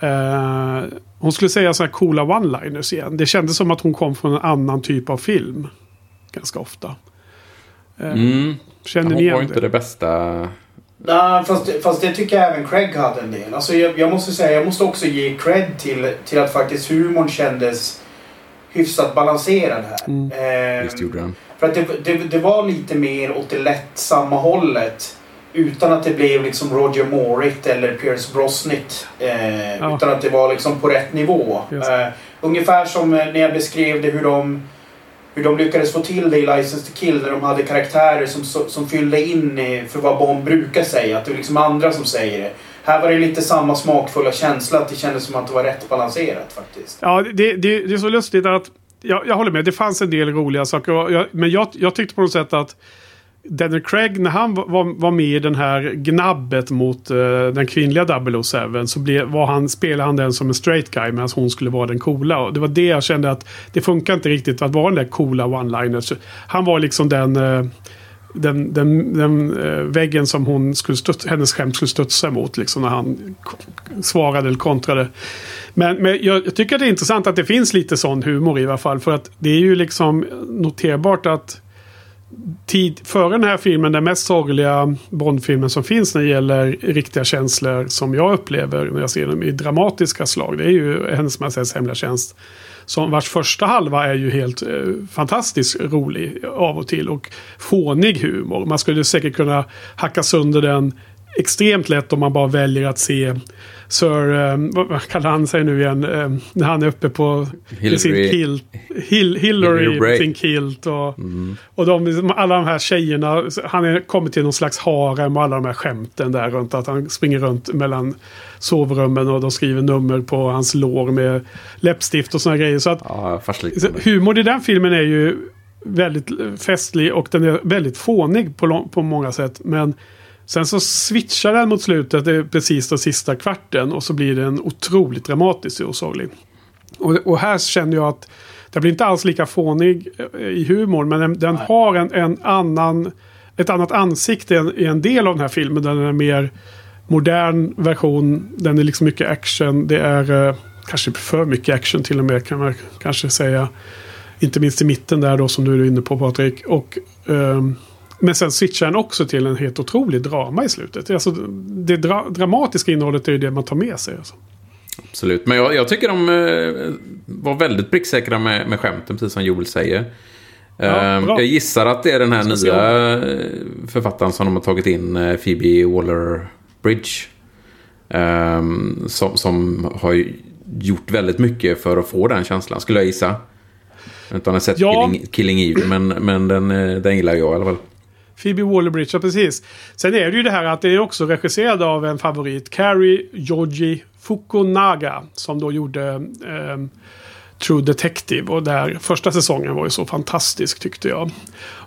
Eh, hon skulle säga sådana här coola one-liners igen. Det kändes som att hon kom från en annan typ av film. Ganska ofta. Eh, Mm. Känner ni Hon var igen ju inte det? det bästa Nej, fast, fast det tycker jag även Craig hade en del. Alltså jag, jag måste säga, jag måste också ge cred till, till att faktiskt humorn kändes hyfsat balanserad här. Mm. Eh, Visst gjorde den. För att det, det, det var lite mer åt det lättsamma hållet. Utan att det blev liksom Roger Morit eller Pierce Brosnit. Eh, Ja. Utan att det var liksom på rätt nivå. Eh, ungefär som eh, när jag beskrev det hur de, hur de lyckades få till det i License to Kill. När de hade karaktärer som, som, som fyllde in för vad Bond brukar säga. Att det var liksom andra som säger det. Här var det lite samma smakfulla känsla. Att det kändes som att det var rätt balanserat faktiskt. Ja, det, det, det är så lustigt att... Jag, jag håller med, det fanns en del roliga saker. och Jag, men jag, jag tyckte på något sätt att Daniel Craig, när han var, var med i den här gnabbet mot uh, den kvinnliga 007 så blev, var han, spelade han den som en straight guy medan hon skulle vara den coola. Och det var det jag kände att det funkar inte riktigt att vara den där coola one-liners. Han var liksom den... Uh, den, den, den uh, väggen som hon skulle studs, hennes skämt skulle studsa emot liksom när han svarade eller kontrade. Men, men jag, jag tycker att det är intressant att det finns lite sån humor i alla fall. För att det är ju liksom noterbart att tid, före den här filmen, den mest sorgliga Bondfilmen som finns när det gäller riktiga känslor som jag upplever när jag ser dem i dramatiska slag. Det är ju Hennes Majestäts Hemliga Tjänst. Som vars första halva är ju helt eh, fantastiskt rolig av och till. Och fånig humor. Man skulle säkert kunna hacka sönder den extremt lätt om man bara väljer att se Sir, eh, vad kallar han sig nu igen, eh, när han är uppe på Hillary- sin kilt, Hill, Hillary, Bray. sin kilt och, och de, alla de här tjejerna. Han är kommit till någon slags harem och alla de här skämten där runt att han springer runt mellan sovrummen och de skriver nummer på hans lår med läppstift och såna grejer. Så att Ja, humor i den filmen är ju väldigt festlig och den är väldigt fånig på, på många sätt. Men sen så switchar den mot slutet, det är precis den sista kvarten och så blir den otroligt dramatisk och sorglig. Och, och här känner jag att det blir inte alls lika fånig eh, i humor men den, den har en, en annan, ett annat ansikte i en, i en del av den här filmen. Den är mer modern version. Den är liksom mycket action. Det är eh, kanske för mycket action till och med kan man kanske säga. Inte minst i mitten där då som du är inne på Patrik. Och, ehm, men sen switchar den också till en helt otrolig drama i slutet. Alltså, det dra dramatiska innehållet är ju det man tar med sig. Alltså. Absolut. Men jag, jag tycker de eh, var väldigt pricksäkra med, med skämten, precis som Joel säger. Ja, Eh, bra. jag gissar att det är den här se nya eh, författaren som de har tagit in, eh, Phoebe Waller-Bridge. Eh, som, som har gjort väldigt mycket för att få den känslan, skulle jag gissa. Jag har sett Ja. Killing, Killing Eve, men, men den, eh, den gillar jag i alla fall. Phoebe Waller-Bridge, ja precis. Sen är det ju det här att det är också regisserad av en favorit. Carrie Georgie Fukunaga. Som då gjorde eh, True Detective. Och där första säsongen var ju så fantastisk tyckte jag.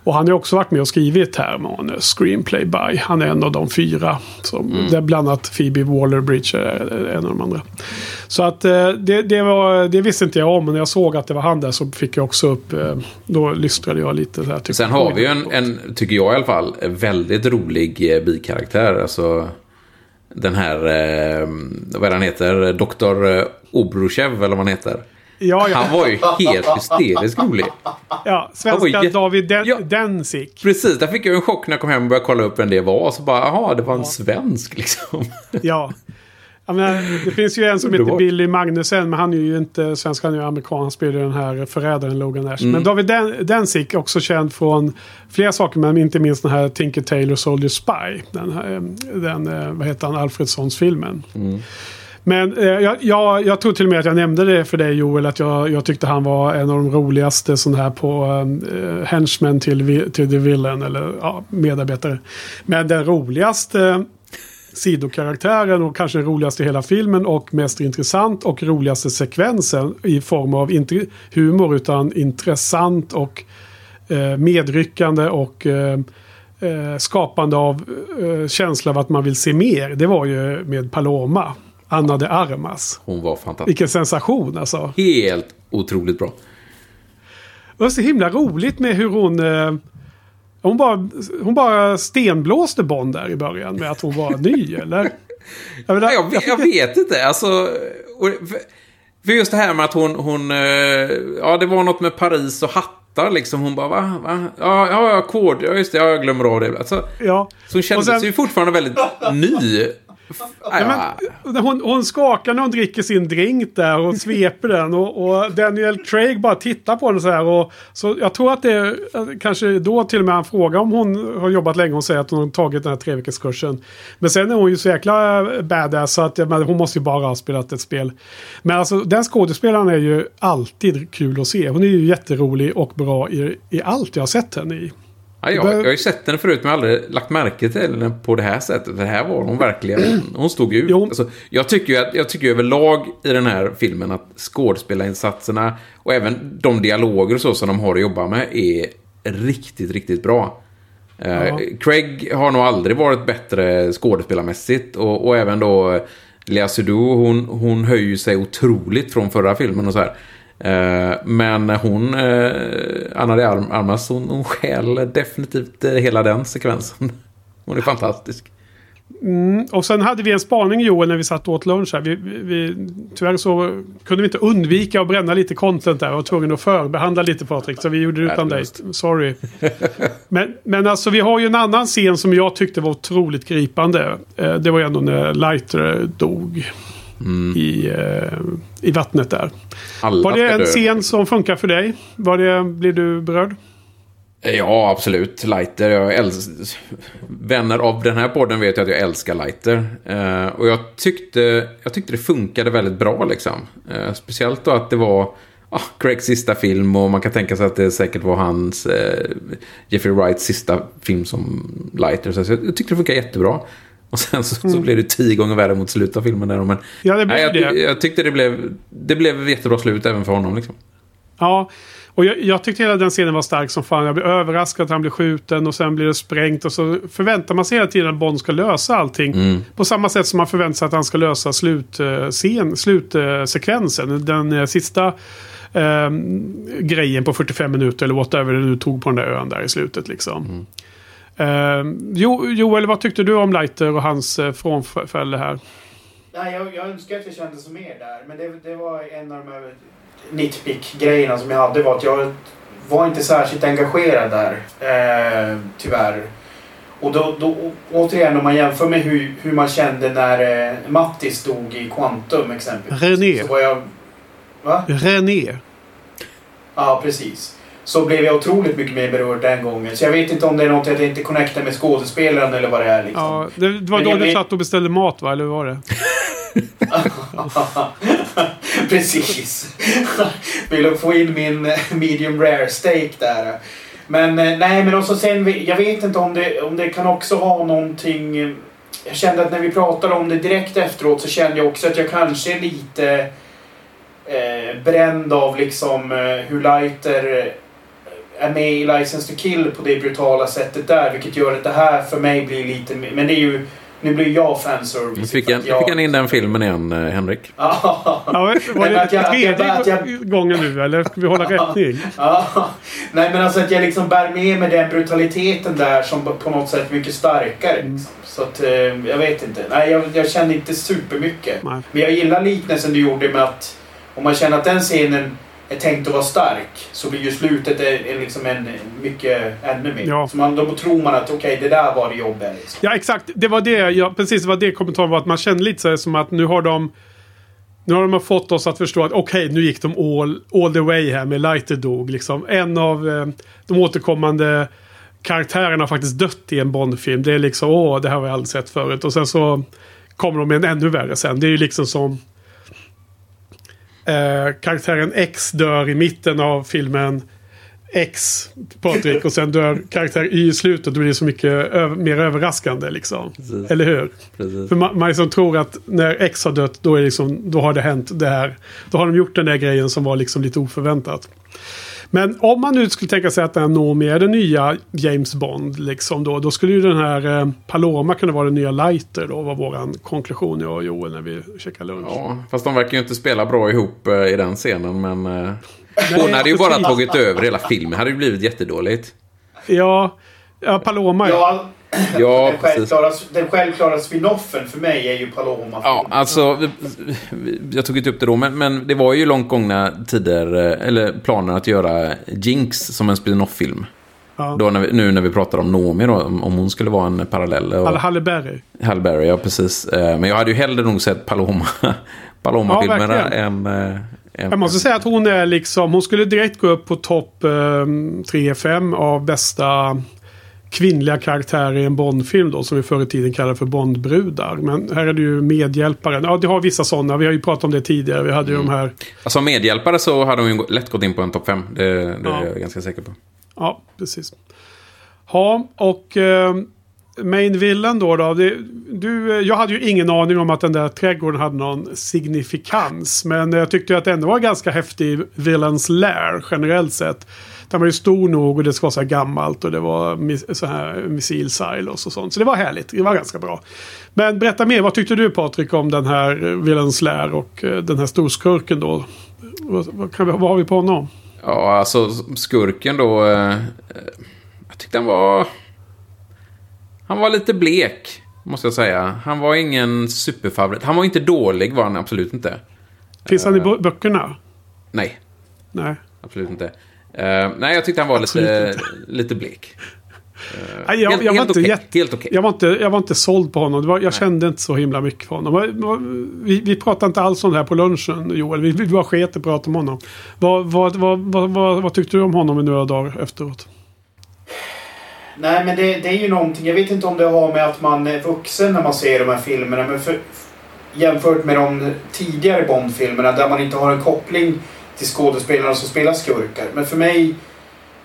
Och han har också varit med och skrivit här manus. Screenplay by. Han är en av de fyra. Som, Där bland annat Phoebe Waller-Bridge är en av de andra. Så att eh, det, det, var, det visste inte jag om. Men när jag såg att det var han där så fick jag också upp. Eh, då lystrade jag lite. Så här, tyckte, Sen har vi ju en, en, tycker jag i alla fall, väldigt rolig eh, bikaraktär. Alltså den här, eh, vad är han heter? Dr. Obrushev eller vad han heter. Ja, ja. Han var ju helt hysteriskt rolig. Ja, svenska jätte- David Den Ja. Densik. Precis, där fick jag en chock när jag kom hem och började kolla upp vem det var. Och så bara, jaha, det var en svensk liksom. Ja. Jag menar, det finns ju en som heter. Billy Magnussen, men han är ju inte svensk, han är ju amerikan. Han spelar ju den här förrädaren Logan Ash. Mm. Men David Den Densik, också känd från flera saker, men inte minst den här Tinker Tailor Soldier Spy. Den, här, eh, den eh, vad heter han, Alfredsons-filmen. Mm. Men eh, jag, jag, jag tror till och med att jag nämnde det för dig Joel, att jag, jag tyckte han var en av de roligaste sån här på ehm, eh, henchmen till, till The Villain, eller ja, medarbetare. Men den roligaste sidokaraktären och kanske den roligaste i hela filmen och mest intressant och roligaste sekvensen i form av inte humor utan intressant och eh, medryckande och eh, eh skapande av eh, känsla av att man vill se mer. Det var ju med Paloma, Anna de Armas. Hon var fantastisk. Vilken sensation alltså. Helt otroligt bra. Det var så himla roligt med hur hon... Eh, hon, bara, hon bara stenblåste Bond där i början med att hon var ny, eller? Jag, menar, Jag, vet- jag vet inte, alltså... För för just det här med att hon, hon... eh, Ja, det var något med Paris och hatt fattar liksom. Hon bara, va? va? Ja, ja, kod. Ja, just det. Ja, jag glömmer av det. Alltså, Ja. så hon kände Och sen- sig fortfarande väldigt ny. Ja, men, hon, hon skakar när hon dricker sin drink där och sveper den. Och, och Daniel Craig bara tittar på den så här. Och, så jag tror att det är kanske då till och med han frågar om hon har jobbat länge. Hon säger att hon har tagit den här treveckorskursen. Men sen är hon ju så jäkla badass så att menar, hon måste ju bara ha spelat ett spel. Men alltså den skådespelaren är ju alltid kul att se. Hon är ju jätterolig och bra i, i allt jag har sett henne i. Ja, jag, jag har ju sett henne förut men aldrig lagt märke till henne på det här sättet. För här var hon verkligen. Hon stod ut. Alltså, jag tycker ju att, jag tycker överlag i den här filmen att skådespelarinsatserna och även de dialoger och så som de har att jobba med är riktigt, riktigt bra. Eh, Ja. Craig har nog aldrig varit bättre skådespelarmässigt och, och även då Lea Seydoux, hon, hon höjer sig otroligt från förra filmen och så här. Eh, men hon, eh, Anna de Arm- Armas, hon, hon stjäl definitivt eh, hela den sekvensen. Hon är fantastisk. Mm, och sen hade vi en spaning Joel när vi satt och åt lunch här. Vi, vi, vi, tyvärr så kunde vi inte undvika att bränna lite content där. Jag var tvungen att förbehandla lite Patrik. Så vi gjorde det utan dig. Sorry. men, men alltså vi har ju en annan scen som jag tyckte var otroligt gripande. Det var ändå när Lighter dog. I, eh, I vattnet där. Alla var det en dö. scen som funkar för dig? Var det, blir du berörd? Ja, absolut. Lighter. Jag Vänner av den här podden vet ju att jag älskar Lighter. Eh, och jag tyckte, jag tyckte det funkade väldigt bra liksom. Eh, speciellt då att det var ah, Craigs sista film och man kan tänka sig att det säkert var hans eh, Jeffrey Wrights sista film som Lighter. Så jag, jag tyckte det funkade jättebra. Och sen så, så Mm. blev det tio gånger värre mot slutet av filmen. Där, men, Ja, det blev nej, jag, det. jag tyckte det blev, det blev jättebra slut även för honom. Liksom. Ja, och jag, jag tyckte hela den scenen var stark som fan. Jag blev överraskad att han blev skjuten och sen blir det sprängt. Och så förväntar man sig hela tiden att Bond ska lösa allting. Mm. På samma sätt som man förväntar sig att han ska lösa slutscen, slutsekvensen. Den eh, sista eh, grejen på 45 minuter eller whatever det nu tog på den där ön där i slutet liksom. Jo, Joel, vad tyckte du om Leiter och hans eh, frånfälle här? Nej, jag, jag önskar att jag kände som mer där. Men det, det var en av de här nitpick-grejerna som jag hade var att jag var inte särskilt engagerad där. Eh, tyvärr. Och då, då, återigen om man jämför med hur, hur man kände när eh, Mattis dog i Quantum exempelvis. René. Så var jag... Va? René. Ja, precis. Så blev jag otroligt mycket mer berörd den gången. Så jag vet inte om det är något att jag inte connectar med skådespelaren eller vad det är. Liksom. Ja, det, det var Men då du vet- satt och beställde mat va? Eller hur var det? Precis. Vill få in min eh, medium rare steak där. Men eh, nej, men också sen, jag vet inte om det, om det kan också ha någonting... eh, Jag kände att när vi pratade om det direkt efteråt så kände jag också att jag kanske är lite eh, bränd av liksom hur eh, är med i License to Kill på det brutala sättet där. Vilket gör att det här för mig blir lite... Men det är ju... Nu blir jag fanservice. Nu fick, han, nu fick han in den filmen igen, eh, Henrik. Ja, var det jag- jag- tredje jag- gången nu eller ska vi hålla rättning? Ja, nej men alltså att jag liksom bär med mig den brutaliteten där som på något sätt mycket starkare. Liksom. Så att, eh, jag vet inte. Nej, jag, jag kände inte supermycket. Nej. Men jag gillar liknelsen du gjorde med att om man känner att den scenen är tänkt att vara stark så blir ju slutet är, liksom en mycket ännu mer. Ja. Så man, då tror man att okej, det där var det jobbiga. Liksom. Ja, exakt. Det var det. Ja, precis, det var det kommentaren var. Att man kände lite så här som att nu har de... Nu har de fått oss att förstå att okej, nu gick de all, all the way här med Lighter dog. Liksom. En av eh, de återkommande karaktärerna har faktiskt dött i en Bond-film. Det är liksom, åh, det här har jag aldrig sett förut. Och sen så kommer de med en ännu värre sen. Det är ju liksom som... Eh, karaktären X dör i mitten av filmen X, Patrik, och sen dör karaktär Y i slutet. Då blir det så mycket mer överraskande liksom. Precis. Eller hur? Precis. För man, man liksom tror att när X har dött, då, är liksom, då har det hänt det här. Då har de gjort den där grejen som var liksom lite oförväntat. Men om man nu skulle tänka sig att den når med den nya James Bond, liksom då, då skulle ju den här eh, Paloma kunna vara den nya Lighter då, var våran konklusion jag och Joel när vi käkade lunch. Ja, fast de verkar ju inte spela bra ihop eh, i den scenen, men... eh, Hon hade ju bara tagit över hela filmen. hade ju blivit jättedåligt. Ja, ja Paloma ja. Ja, Ja, den, precis. självklara, den självklara spinoffen för mig är ju Paloma. Ja, alltså, jag tog inte upp det då, men, men det var ju långt gångna tider, eh, eller planer att göra Jinx som en spin-off-film. Ja. Då när vi, nu när vi pratar om Noomi då, om om hon skulle vara en parallell. Och, Halle, Berry. Halle Berry, ja precis. Eh, Men jag hade ju hellre nog sett Paloma, Paloma-filmerna Ja, än, eh, än... Jag måste säga att hon är liksom, hon skulle direkt gå upp på topp eh, 3-5 av bästa kvinnliga karaktärer i en Bondfilm då, som vi förr i tiden kallade för Bondbrudar. Men här är det ju medhjälparen. Ja, det har vissa sådana. Vi har ju pratat om det tidigare. Vi hade ju de här... Alltså medhjälpare så hade hon ju lätt gått in på en topp 5. Det, det Ja. är jag ganska säker på. Ja, precis. Ja, och eh, Main Villain då. då det, du, eh, jag hade ju ingen aning om att den där trädgården hade någon signifikans. Men jag tyckte att det ändå var ganska häftig Villains Lair generellt sett. Den var ju stor nog och det ska vara så här gammalt och det var så här missilsilos och sånt. Så det var härligt. Det var ganska bra. Men berätta mer. Vad tyckte du Patrik om den här eh, Villains Lair och eh, den här storskurken då? Vad, vi, vad har vi på honom? Ja, alltså skurken då. Eh, jag tyckte han var... Han var lite blek, måste jag säga. Han var ingen superfavorit. Han var inte dålig, var han absolut inte. Finns han i bö- böckerna? Nej, Nej. absolut inte. Eh, nej, jag tyckte han var lite, lite blek. Nej, jag, helt jag, var helt inte Helt okej. jag, var inte, jag var inte såld på honom. Det var, jag kände inte så himla mycket för honom. Vi, vi pratade inte alls om det här på lunchen, Joel. Vi, vi bara sket i att prata om honom. Vad, vad, vad, vad, vad, vad tyckte du om honom i några dagar efteråt? Nej, men det, det är ju någonting. Jag vet inte om det har med att man är vuxen när man ser de här filmerna. Men för, jämfört med de tidigare Bond-filmerna där man inte har en koppling till skådespelarna som spelar skurkar. Men för mig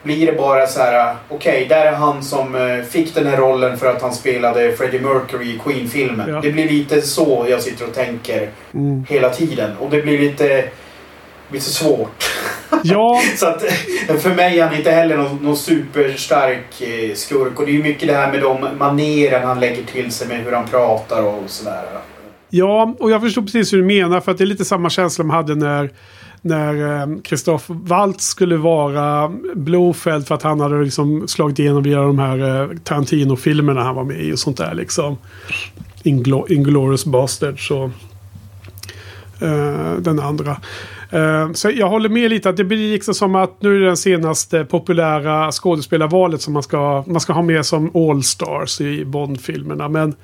blir det bara så här. Okej, där är han som eh, fick den här rollen för att han spelade Freddie Mercury i Queen-filmen. Ja. Det blir lite så jag sitter och tänker Mm. hela tiden. Och det blir lite, lite svårt. Ja, Så att eh, för mig är han inte heller någon, någon superstark eh, skurk. Och det är ju mycket det här med de maneren han lägger till sig med hur han pratar och sådär. ja, och jag förstår precis hur du menar. För att det är lite samma känsla man hade när när eh, Christoph Waltz skulle vara Blofeld för att han hade liksom slagit igenom via de här eh, Tarantino-filmerna han var med i och sånt där liksom. Inglo- Inglourious Basterds och eh, den andra. Eh, så jag håller med lite att det blir liksom som att nu är det den senaste populära skådespelarvalet som man ska, man ska ha med som All-Stars i Bond-filmerna. Men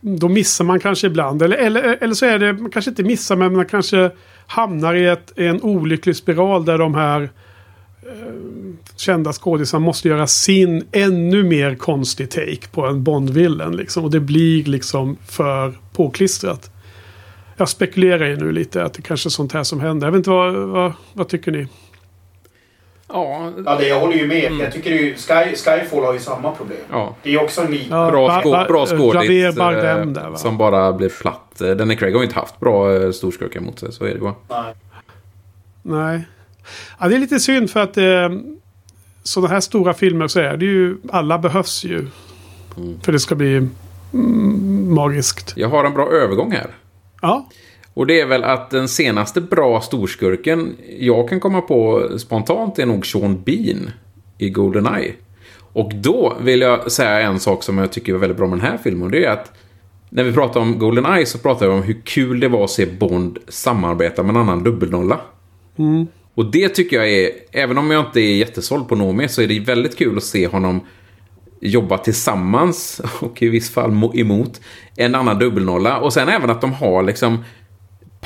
då missar man kanske ibland. Eller, eller, eller så är det, man kanske inte missar men man kanske hamnar i ett, en olycklig spiral där de här eh, kända skådisarna måste göra sin ännu mer konstig take på en Bond-villen. Liksom, och det blir liksom för påklistrat. Jag spekulerar ju nu lite att det kanske är sånt här som händer. Jag vet inte vad, vad, vad tycker ni? Ja, Ja, det, jag håller ju med. Jag tycker ju, Sky, Skyfall har ju samma problem. ja. Det är också en lik... Ja, Bra, skå, bra skådis. Eh? Som bara blir platt. Eh, Danny Craig har ju inte haft bra eh, storskurkar mot sig, så är det bara. Nej. Nej. Ja, det är lite synd för att eh, sådana här stora filmer så är det ju, alla behövs ju. För det ska bli mm, magiskt. Jag har en bra övergång här. Ja, Och det är väl att den senaste bra storskurken jag kan komma på spontant är nog Sean Bean i Goldeneye. Och då vill jag säga en sak som jag tycker var väldigt bra med den här filmen. Och det är att när vi pratar om Goldeneye så pratar vi om hur kul det var att se Bond samarbeta med en annan dubbelnolla. Och det tycker jag är, även om jag inte är jättesåld på Noomi, så är det väldigt kul att se honom jobba tillsammans och i viss fall mo- emot en annan dubbelnolla. Och sen även att de har liksom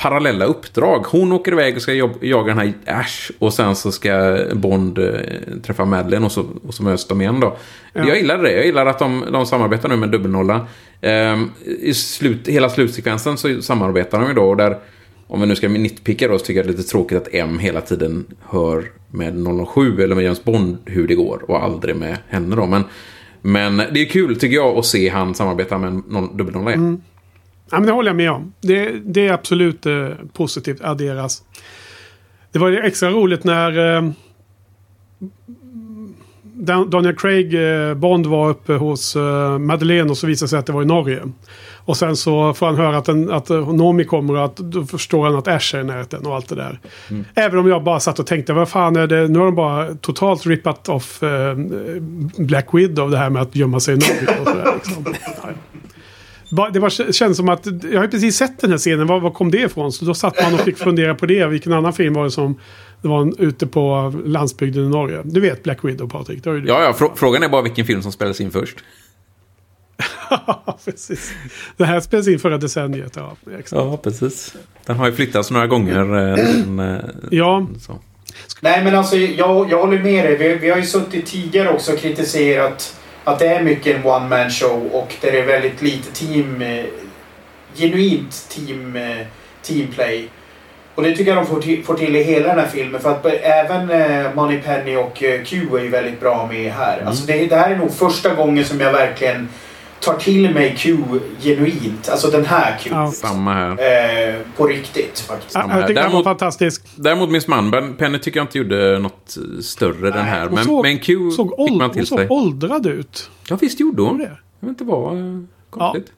parallella uppdrag. Hon åker iväg och ska jaga den här Ash och sen så ska Bond eh, träffa Madeleine och så, och så möts de igen då. Jag gillar det. Jag gillar att de, de samarbetar nu med dubbelnolla. Ehm, I slut, hela slutsekvensen så samarbetar de ju då. Och där, om vi nu ska nitpicka då så tycker jag det är lite tråkigt att M hela tiden hör med 007 eller med James Bond hur det går och aldrig med henne då. Men, men det är kul tycker jag att se han samarbeta med en noll- dubbelnolla. igen. Ja men det håller jag med om. Det, det är absolut eh, positivt adderas. Det var extra roligt när eh, Dan- Daniel Craig, eh, Bond var uppe hos eh, Madeleine och så visade sig att det var i Norge. Och sen så får han höra att, en, att eh, Nomi kommer och att då förstår han att Ash är i närheten och allt det där. Även om jag bara satt och tänkte, vad fan är det, nu har de bara totalt rippat off eh, Black Widow det här med att gömma sig i Norge och sådär. Liksom. Det var, känns som att, jag har ju precis sett den här scenen, var, var kom det ifrån? Så då satt man och fick fundera på det. Vilken annan film var det som det var en, ute på landsbygden i Norge? Du vet Black Widow Patrik, det du. Ja, ja, frå- frågan är bara vilken film som spelades in först. precis. Det här spelades in förra decenniet. Ja, exakt. Ja, precis. Den har ju flyttats några gånger. eh, Den, eh, Ja. så. Nej men alltså jag, jag håller med dig. Vi, vi har ju suttit tidigare också och kritiserat att det är mycket en one man show och där det är väldigt lite team... Eh, genuint team, eh, teamplay. Och det tycker jag de får till, får till i hela den här filmen. För att be- även eh, Moneypenny och eh, Q är ju väldigt bra med här. Alltså det, det här är nog första gången som jag verkligen tar till mig Q genuint. Alltså den här Q. Ja. Samma här. Eh, på riktigt faktiskt. Ja, jag tycker den var fantastisk. Däremot Miss Manben, Penny tycker jag inte gjorde något större den här. Hon Men, såg, men Q såg, fick man hon till såg sig. åldrad ut. Ja, visst gjorde hon. det? Jag vet inte vad eh, konstigt.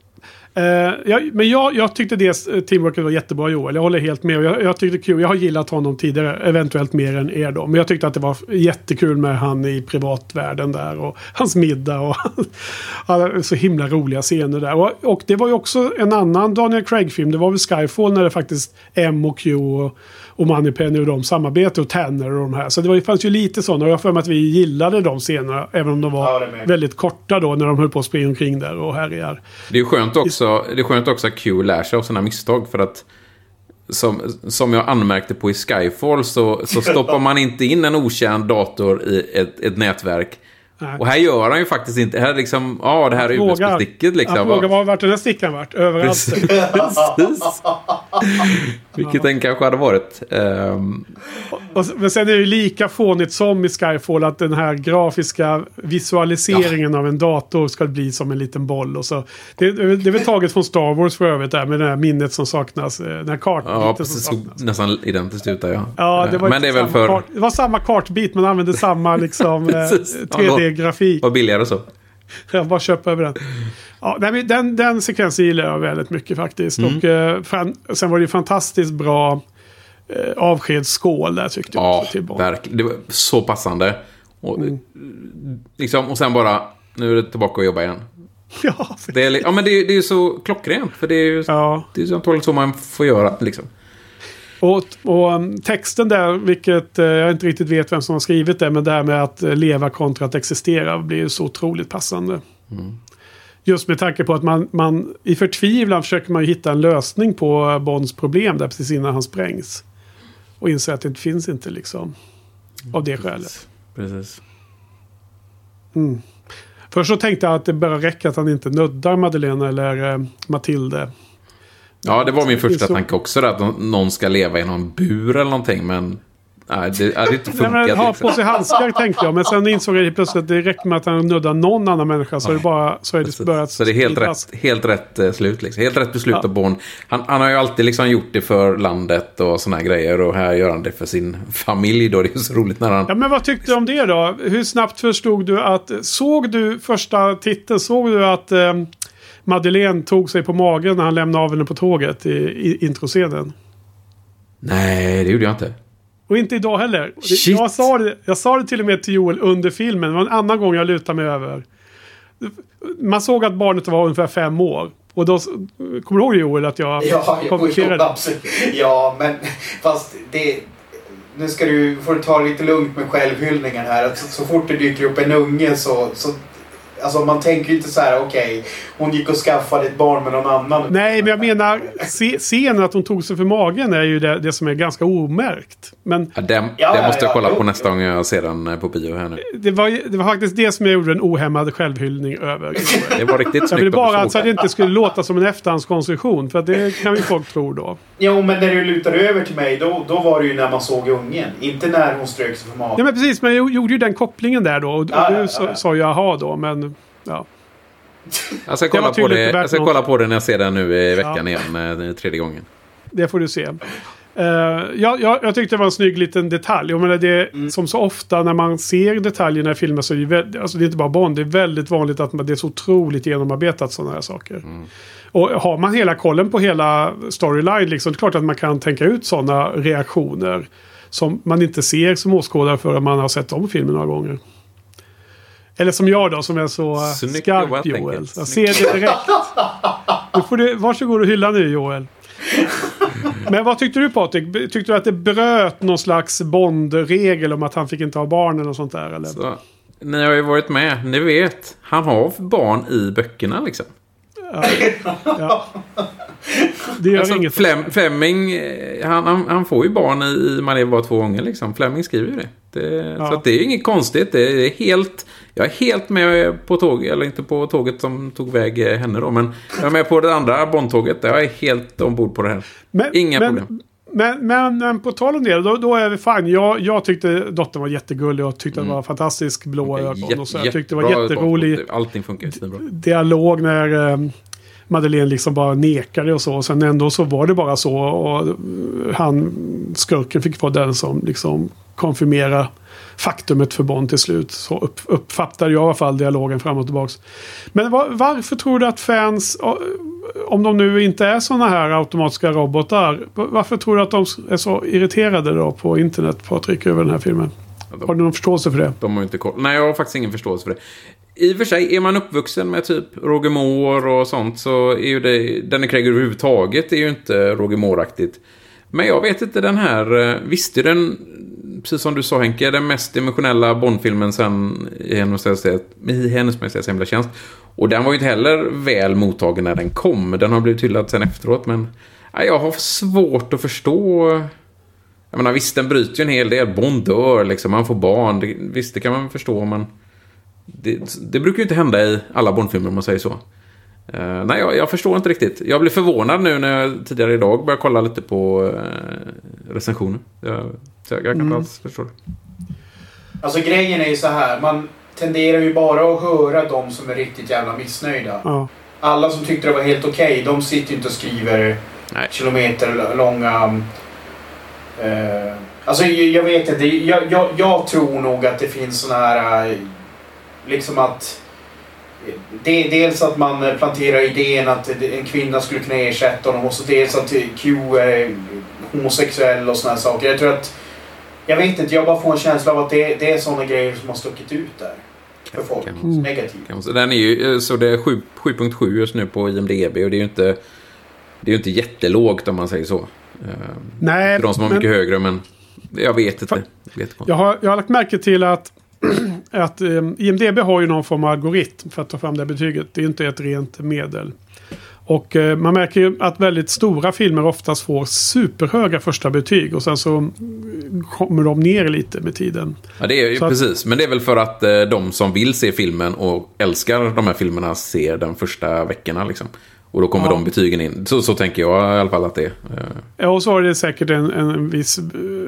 Uh, jag, men jag, jag tyckte det eh, teamworket var jättebra Joel. Jag håller helt med. Jag, jag tyckte kul. Jag har gillat honom tidigare. Eventuellt mer än er då. Men jag tyckte att det var jättekul med han i privatvärlden där. Och hans middag. Och alla så himla roliga scener där. Och, och det var ju också en annan Daniel Craig-film. Det var väl Skyfall när det faktiskt M och Q och, och Moneypenny och de samarbetade. Och Tanner och de här. Så det var, fanns ju lite sådana. Och jag har för mig att vi gillade de scenerna. Även om de var Ja, väldigt korta då. När de höll på att springa omkring där och härjar. Det är skönt också, det är skönt också att Q lär sig av sina misstag. För att som, som jag anmärkte på i Skyfall så, så stoppar man inte in en okänd dator i ett, ett nätverk. Nej. Och här gör han ju faktiskt inte, här liksom, ja det här är USB-sticket liksom. Han frågar var, vart den här stickan varit, överallt. Precis. Vilket den kanske hade varit. Um... Och, och, men sen är det ju lika fånigt som i Skyfall att den här grafiska visualiseringen ja. av en dator ska bli som en liten boll. Och så. Det, det är väl taget från Star Wars för övrigt där med det här minnet som saknas. Eh, den här kartbiten ja, precis, som saknas. Nästan identiskt ut där ja. ja det men det är väl för... Kart, det var samma kartbit men använde samma liksom 3D grafik. Var billigare så. Jag bara köper över den. Ja, den, den, den sekvensen gillar jag väldigt mycket faktiskt. Mm. Och, eh, fan, sen var det ju fantastiskt bra eh, avskedsskål där tyckte ja, jag. Ja, verkligen. Det var så passande. Och, mm. Eh, liksom, och sen bara, nu är det tillbaka och jobba igen. Ja, det är, ja men det är ju så klockrent. För det är ju ja. det är så man får göra liksom. Och, och um, texten där, vilket eh, jag inte riktigt vet vem som har skrivit det, men det här med att eh, leva kontra att existera blir så otroligt passande. Just med tanke på att man, man i förtvivlan försöker man hitta en lösning på eh, Bonds problem där precis innan han sprängs. Och inser att det inte finns inte liksom. Av det skälet. Precis. Först så tänkte jag att det bara räcker att han inte nuddar Madeleine eller eh, Matilde. Ja, det var min första så- tanke också. Att någon- ska leva i någon bur eller någonting. Men nej, det hade inte Nej, funkat. ha liksom. på sig handskar tänkte jag. Men sen insåg jag plötsligt att det räcker med att han nuddar någon annan människa. Så är det bara så är det Precis. börjat Så det är helt rätt, helt rätt eh, slut. Liksom. Helt rätt beslut Ja. av Bond. Han, han har ju alltid liksom gjort det för landet och här grejer. Och här gör han det för sin familj. Då. Det är så roligt när han... Ja, men vad tyckte du om det då? Hur snabbt förstod du att... Såg du första titeln? Såg du att eh, Madeleine tog sig på magen när han lämnade av henne på tåget i, i introscenen? Nej, det gjorde jag inte. Och inte idag heller. Shit. Jag sa, det, jag sa det till och med till Joel under filmen. Det var en annan gång jag lutade mig över. Man såg att barnet var ungefär fem år. Och då... Kommer du ihåg Joel att jag Ja, jo, kommenterade? absolut. Ja, men fast det... Nu ska du, får du ta det lite lugnt med självhyllningen här. Att så, så fort det dyker upp en unge så... så alltså man tänker ju inte så här, okej, hon gick och skaffade ett barn med någon annan. Nej, men jag menar scenen att hon tog sig för magen är ju det, det som är ganska omärkt. Men Ja, den, Ja, den ja, måste jag ja, kolla jo. på nästa gång jag ser den eh, på bio här nu. det var, det var faktiskt det som jag gjorde en ohämmad självhyllning över. Det var riktigt Jag snyggt. ville bara att att det inte skulle låta som en efterhandskonstruktion. För att det kan ju folk tro då. Jo, men när du lutade över till mig, då, då var det ju när man såg ungen. Inte när hon strök sig för magen. Ja men precis, men jag gjorde ju den kopplingen där då. Och, och Ja, ja, du ja, sa, ja. sa ju aha då, men... Ja. Jag ska, kolla på, det, jag ska något. kolla på det när jag ser den nu i veckan Ja. igen, eh, tredje gången. Det får du se. Eh, jag, jag, jag tyckte det var en snygg liten detalj. Jag menar det, Som så ofta när man ser detaljerna i filmer så är det, väldigt, alltså det är inte bara Bond. Det är väldigt vanligt att man, det är så otroligt genomarbetat sådana här saker. Och har man hela kollen på hela storyline liksom, det är klart att man kan tänka ut sådana reaktioner. Som man inte ser som åskådare förrän man har sett om filmen några gånger. Eller som jag då som är så eh, Snyggt skarp Joel. Jag ser det direkt. Nu får du, varsågod och hylla nu Joel. Men vad tyckte du Patrik? Tyckte du att det bröt någon slags Bond-regel om att han fick inte ha barn eller något sånt där? Eller? Så, ni har ju varit med. Ni vet. Han har barn i böckerna liksom. Ja. Det gör Alltså, inget. Flem, Fleming, eh, han, han, han får ju barn i, i Man lever bara två gånger liksom. Fleming skriver ju det. Det Ja. Så det är inget konstigt. Det är helt... Jag är helt med på tåget, eller inte på tåget som tog väg eh, henne då, men jag är med på det andra Bondtåget. Jag är helt ombord på det här. Men, Inga men, problem. Men, men, men på tal om det, då, då är vi fine. Jag, jag tyckte dottern var jättegullig och tyckte det var fantastisk blå ögon. och så. Jag tyckte det var jätterolig. Allting funkar jättebra. dialog när eh, Madeleine liksom bara nekade och så. Och sen ändå så var det bara så. Och eh, han, skurken fick vara den som liksom konfirmera faktumet för Bond till slut. Så upp, uppfattade jag i alla fall dialogen fram och tillbaks. Men var, varför tror du att fans, om de nu inte är sådana här automatiska robotar, varför tror du att de är så irriterade då på internet, Patrik, över den här filmen? Har du någon förståelse för det? De har inte koll. Nej, jag har faktiskt ingen förståelse för det. I och för sig, är man uppvuxen med typ Roger Moore och sånt så är ju det... Danny Craig överhuvudtaget är ju inte Roger Moore-aktigt. Men jag vet inte, den här... eh, Visst är den, precis som du sa Henke, den mest emotionella Bondfilmen sen i Hennes i Hennes Majestäts Hemliga Tjänst. Och den var ju inte heller väl mottagen när den kom. Den har blivit hyllad sen efteråt, men... ja, Jag har svårt att förstå... Jag menar visst, den bryter ju en hel del. Bond dör liksom, man får barn. Det, visst, det kan man förstå om man... Det, det brukar ju inte hända i alla Bondfilmer om man säger så. Uh, nej, jag, jag förstår inte riktigt. Jag blev förvånad nu när jag tidigare idag började kolla lite på uh, recensioner. Jag, jag, jag kan inte alls förstå det. Alltså grejen är ju så här. Man tenderar ju bara att höra de som är riktigt jävla missnöjda. Ja. Alla som tyckte det var helt okej, de sitter ju inte och skriver Nej. kilometer långa... Eh, alltså jag, vet inte. Jag, jag, jag tror nog att det finns såna här... eh, Liksom att... Det, dels att man planterar idén att en kvinna skulle kunna ersätta honom och så dels att Q är homosexuell och såna här saker. Jag tror att... Jag vet inte, jag bara får en känsla av att det, det är såna grejer som har stuckit ut där. För folk. Kan man- Negativt. Den är ju, eh, så det är sju- 7.7 just nu på IMDB och det är ju inte... Det är inte jättelågt om man säger så. Eh, Nej, För de som har men- mycket högre, men... Jag vet inte. Det är jättekonstigt. Jag har, jag har lagt märke till att, att um, IMDB har ju någon form av algoritm för att ta fram det betyget. Det är inte ett rent medel. Och eh, man märker ju att väldigt stora filmer oftast får superhöga första betyg och sen så mm, kommer de ner lite med tiden. Ja, det är ju Så att- precis. Men det är väl för att eh, de som vill se filmen och älskar de här filmerna ser den första veckorna liksom. Och då kommer Ja. de betygen in. Så, så tänker jag i alla fall att det är. Eh, Ja, och så är det säkert en, en viss, eh,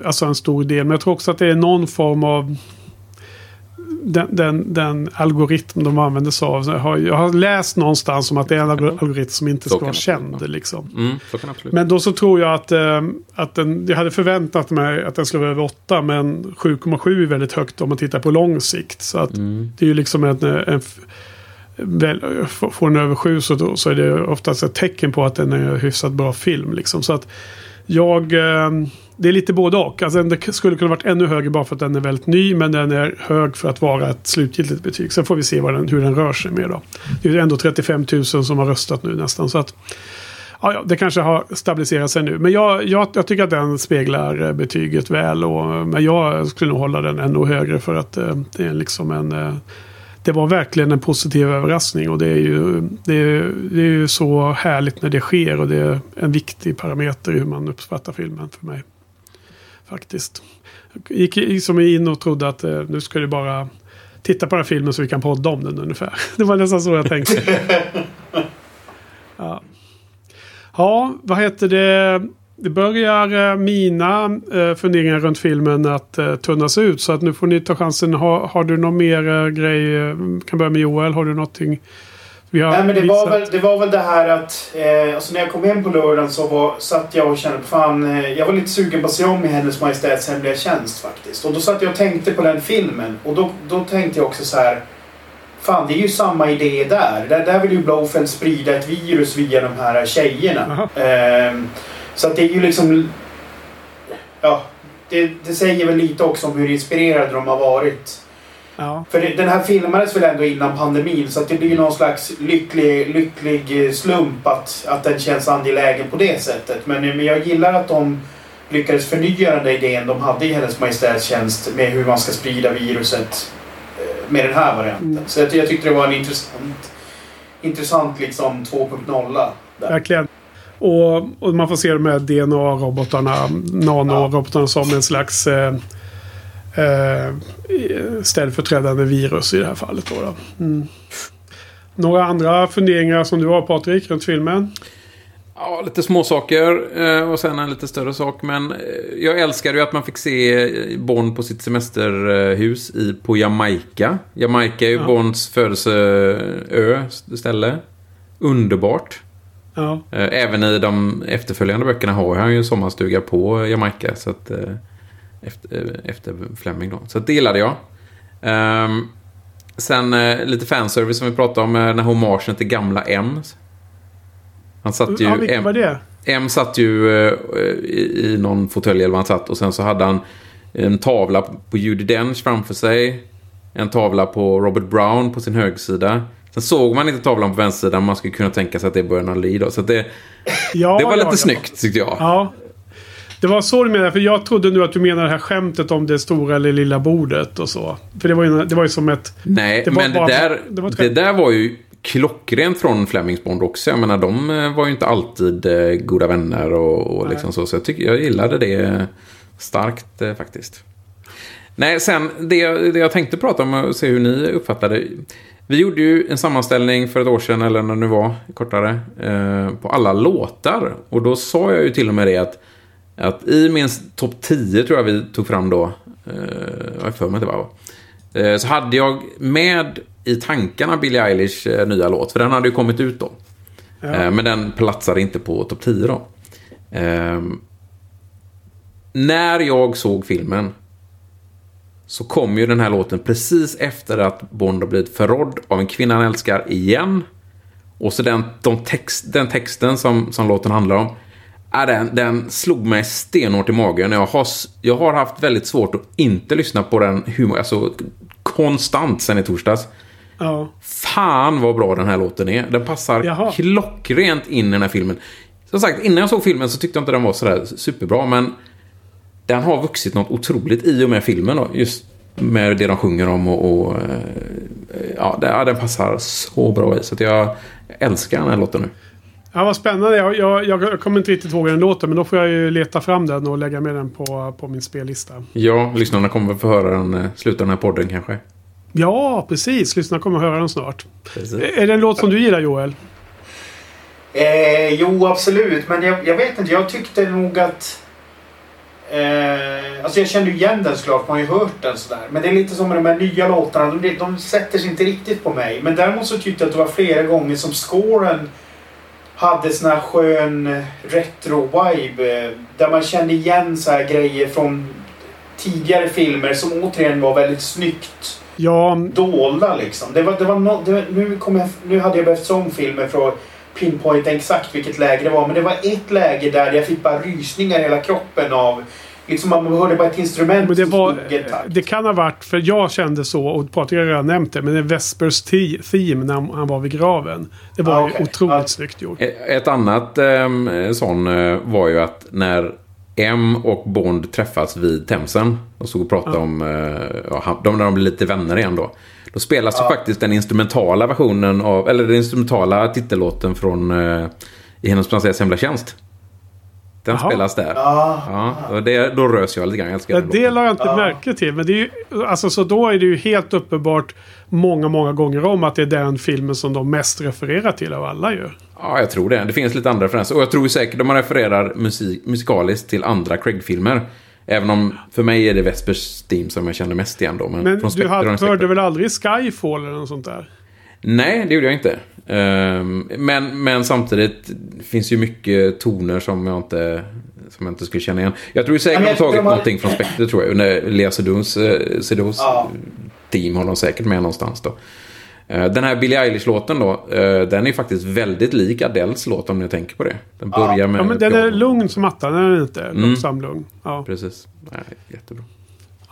alltså en stor del. Men jag tror också att det är någon form av den, den, den algoritm de använder sig av. Jag har, jag har läst någonstans om att det är en algor- algoritm som inte ska vara känd. Liksom. Mm. Men då så tror jag att, eh, att den, jag hade förväntat mig att den skulle vara över 8. Men 7,7 är väldigt högt om man tittar på lång sikt. Så att Mm. det är ju liksom en... en f- väl, får den över 7 så, då, så är det oftast ett tecken på att den är en hyfsat bra film. Liksom. Så att jag... Eh, det är lite både och. Alltså, det skulle kunna varit ännu högre bara för att den är väldigt ny. Men den är hög för att vara ett slutgiltigt betyg. Sen får vi se vad den, hur den rör sig med då. Det är ändå 35 000 som har röstat nu nästan. Så att Ja, det kanske har stabiliserat sig nu. Men jag, jag, jag tycker att den speglar eh, betyget väl. Och, men jag skulle nog hålla den ännu högre för att eh, det är liksom en... Eh, det var verkligen en positiv överraskning och det är, ju, det, är, det är ju så härligt när det sker och det är en viktig parameter i hur man uppfattar filmen för mig. Faktiskt. Jag gick som in och trodde att eh, nu ska det bara titta på den här filmen så vi kan podda om den ungefär. Det var nästan så jag tänkte. Ja. Ja, vad heter det? Det börjar eh, mina eh, funderingar runt filmen att eh, tunnas ut. Så att nu får ni ta chansen. Ha, har du någon mer eh, grej? Eh, kan börja med Joel. Har du någonting Nej, men det var, väl, det var väl det här att... Eh, alltså när jag kom hem på lördagen så var, satt jag och kände fan... Eh, jag var lite sugen på att se om i Hennes Majestäts Hemliga Tjänst faktiskt. Och då satt jag och tänkte på den filmen. Och då, då tänkte jag också så här... Fan, det är ju samma idé där. Där, där vill ju Blofeld sprida ett virus via de här tjejerna. Ehm, så att det är ju liksom... Ja, det, det säger väl lite också om hur inspirerade de har varit. Ja. För den här filmades väl ändå innan pandemin så att det blir någon slags lycklig, lycklig eh, slump att, att den känns angelägen på det sättet. Men, men jag gillar att de lyckades förnya den där idén de hade i Hennes Majestäts tjänst med hur man ska sprida viruset eh, med den här varianten. Mm. Så jag, jag tyckte det var en intressant, intressant liksom 2.0 där. Verkligen. Och, och man får se de här DNA-robotarna, nanorobotarna som en slags eh, eh, ställföreträdande virus i det här fallet. Då, då. Mm. Några andra funderingar som du har Patrik runt filmen? Ja, lite småsaker eh, och sen en lite större sak. Men eh, jag älskar ju att man fick se eh, Bond på sitt semesterhus i, på Jamaica. Jamaica är ju Ja. Bonds födelseö, ställe. Underbart. Ja. Även i de efterföljande böckerna har han ju en sommarstuga på Jamaica. Så att, efter, eh, efter Fleming då. Så det gillade jag. Ehm, sen eh, lite fanservice som vi pratade om. eh, Den här hommagen till gamla M. Han satt ju... ja, vilken M, var det? M satt ju eh, i, i någon fåtölj eller vad han satt. Och sen så hade han en tavla på Judi Dench framför sig. En tavla på Robert Brown på sin högsida. Sen såg man inte tavlan på vänstersidan. Man skulle kunna tänka sig att det är Bernard Lee då. Så det, Ja, det var lite ja. snyggt tyckte jag. Ja. Det var så du menade, för jag trodde nu att du menade det här skämtet om det stora eller lilla bordet och så. För det var ju, det var ju som ett... Nej, Det men bara- det, där, det var det där var ju klockrent från Flemings Bond också. Jag menar, de eh, var ju inte alltid eh, goda vänner och, och liksom så. Så jag, tycker, jag gillade det starkt eh, faktiskt. Nej, sen det, jag- det jag tänkte prata om och se hur ni uppfattade. Vi gjorde ju en sammanställning för ett år sedan, eller när det nu var, kortare, eh, på alla låtar. Och då sa jag ju till och med det att, att i min topp 10 tror jag vi tog fram då, eh, jag har för mig att det var, eh, så hade jag med i tankarna Billie Eilish eh, nya låt, för den hade ju kommit ut då. Eh, men den platsade inte på topp 10 då. Ehm, när jag såg filmen så kom ju den här låten precis efter att Bond har blivit förrådd av en kvinna han älskar igen. Och så den, de text, den texten som, som låten handlar om. Är den, den slog mig stenhårt i magen. Jag har, jag har haft väldigt svårt att inte lyssna på den humor, alltså, konstant sen i torsdags. Ja. Fan vad bra den här låten är. Den passar Jaha. klockrent in i den här filmen. Som sagt, innan jag såg filmen så tyckte jag inte den var sådär superbra, men den har vuxit något otroligt i och med filmen då. Just med det de sjunger om och... och eh, ja, ja, den passar så bra i. Så jag älskar den här låten nu. Ja, vad spännande. Jag, jag, jag kommer inte riktigt ihåg hur den låter, men då får jag ju leta fram den och lägga med den på, på min spellista. Ja, lyssnarna kommer väl få höra den eh, sluta den här podden kanske. Ja, precis. Lyssna kommer höra den snart. Precis. Är är det en låt som du gillar, Joel? Eh, jo, absolut. Men jag, jag vet inte. Jag tyckte nog att... Eh, alltså jag kände ju igen den såklart. Man har ju hört den sådär. Men det är lite som med de här nya låtarna. De, de sätter sig inte riktigt på mig. Men däremot så tyckte jag att det var flera gånger som scoren hade sån här skön retro-vibe. eh, Där man kände igen så här grejer från tidigare filmer som återigen var väldigt snyggt Ja, dolda liksom. Det var, det var no, det, nu, kom jag, nu hade jag behövt om filmen för att pinpointa exakt vilket läge det var. Men det var ett läge där jag fick bara rysningar i hela kroppen av... Liksom man hörde bara ett instrument men det, som var, det kan ha varit, för jag kände så, och Patrik har redan nämnt det, men det är Vespers theme när han var vid graven. Det var Ah, okej. otroligt Ah. snyggt gjort. Ett annat eh, sån eh, var ju att när M och Bond träffas vid Themsen och såg och pratade om, eh, ja, de, när de blir lite vänner igen då. Då spelas ju faktiskt den instrumentala versionen av, eller den instrumentala titellåten från eh, I Hennes Prinsessas Hemliga Tjänst. Den Jaha. spelas där. Ah. Ja, och det, då rös jag lite grann. Jag Ja, det la jag inte märke till. Men det är ju, alltså, så då är det ju helt uppenbart många, många gånger om att det är den filmen som de mest refererar till av alla ju. Ja, jag tror det. Det finns lite andra referenser. Och jag tror säkert att man refererar musik, musikaliskt till andra Craig-filmer. Även om för mig är det Vespers Theme som jag känner mest igen då. Men, Men från du hade, hörde väl aldrig Skyfall eller något sånt där? Nej, det gjorde jag inte. Ehm, men, men samtidigt finns ju mycket toner som jag inte, som jag inte skulle känna igen. Jag tror säkert Ja, men de har tagit de har- någonting från Spectre tror jag. Under Lea Seduns, eh, Sedous Ja. team har de säkert med någonstans då. Eh, Den här Billie Eilish-låten då, eh, den är faktiskt väldigt lik Adeles låt om ni tänker på det. Den börjar med... Ja, men den är lugn som attan, den är inte. Mm. Långsam lugn. Ja. Precis. Nej, jättebra.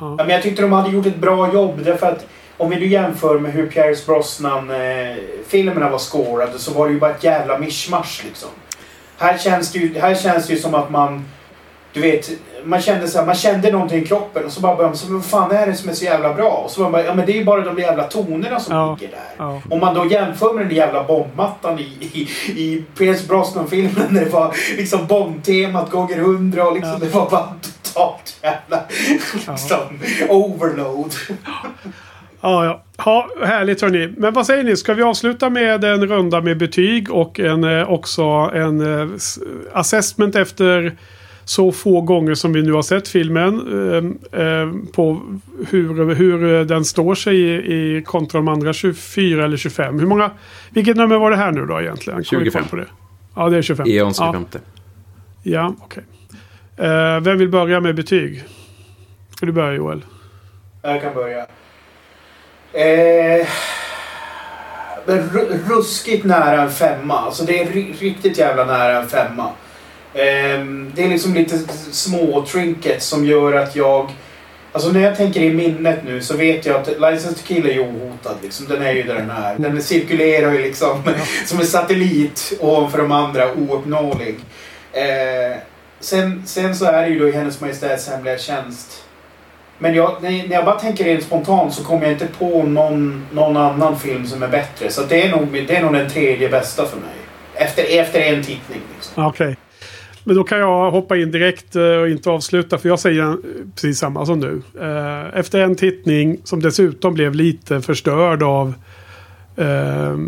Ja, men jag tyckte de hade gjort ett bra jobb därför att om vi nu jämför med hur Pierce Brosnan-filmerna var scorade så var det ju bara ett jävla mischmasch liksom. Här känns det ju, här känns det ju som att man... Du vet, man kände, så här, man kände någonting i kroppen och så bara började man vad fan är det som är så jävla bra? Och så man bara, ja men det är ju bara de jävla tonerna som Ja. ligger där. Ja. Om man då jämför med den jävla bombmattan i, i, i Pierce Brosnan-filmen när det var liksom bombtemat gånger hundra och liksom Ja. det var bara totalt jävla liksom, overload. Ja, ja. ja, härligt hörni. Men vad säger ni? Ska vi avsluta med en runda med betyg och en, eh, också en eh, assessment efter så få gånger som vi nu har sett filmen. Eh, eh, på hur, hur eh, den står sig i, i kontra de andra 24 eller 25. Hur många? Vilket nummer var det här nu då egentligen? Kommer ni 25. på det? Ja, det är 25. Eons ja, 25. ja okej. Eh, vem vill börja med betyg? Ska du börja Joel? Jag kan börja. Eh, ruskigt nära en femma. Alltså det är ri- riktigt jävla nära en femma. Eh, det är liksom lite små trinkets som gör att jag... Alltså när jag tänker i minnet nu så vet jag att License to Kill är ju ohotad. Liksom. Den är ju där den är. Den cirkulerar ju liksom som en satellit ovanför de andra, ouppnåelig. Eh, sen, sen så är det ju då i Hennes Majestäts Hemliga Tjänst men jag, när, jag bara tänker rent spontant så kommer jag inte på någon, någon annan film som är bättre. Så det är, nog, det är nog den tredje bästa för mig. Efter, efter en tittning. Liksom. Okej. Men då kan jag hoppa in direkt eh, och inte avsluta för jag säger eh, precis samma som du. Eh, efter en tittning som dessutom blev lite förstörd av eh,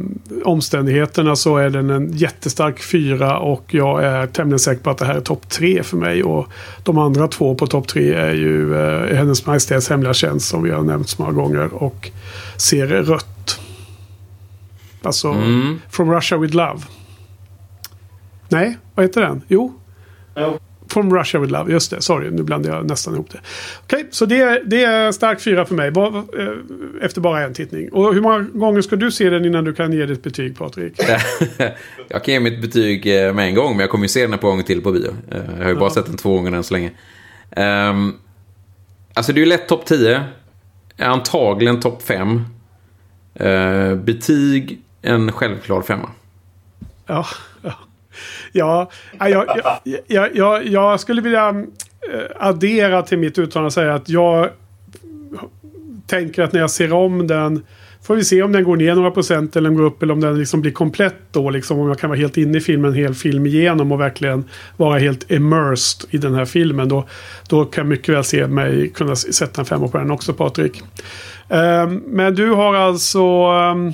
omständigheterna så är den en jättestark fyra och jag är tämligen säker på att det här är topp tre för mig. Och de andra två på topp tre är ju eh, Hennes Majestäts Hemliga Tjänst som vi har nämnt så många gånger och Ser rött. Alltså Mm. From Russia With Love. Nej, vad heter den? Jo, Jo. From Russia With Love, just det. Sorry, nu blandade jag nästan ihop det. Okej, så det, är- det är stark fyra för mig. Eh, Efter bara en tittning. Och hur många gånger ska du se den innan du kan ge ditt betyg, Patrik? jag kan ge mitt betyg eh, med en gång, men jag kommer ju se den ett par gånger till på bio. Eh, Jag har ju bara Ja. sett den två gånger än så länge. Um, alltså det är ju lätt topp 10. Antagligen topp 5. Uh, betyg, en självklar femma. Ja, ja. Jag, jag, jag, jag, jag skulle vilja eh, addera till mitt uttalande och säga att jag tänker att när jag ser om den får vi se om den går ner några procent eller om den går upp eller om den liksom blir komplett då. Liksom, om jag kan vara helt inne i filmen en hel film igenom och verkligen vara helt immersed i den här filmen. Då, då kan jag mycket väl se mig kunna sätta en femma på den också Patrik. Um, men du har alltså um,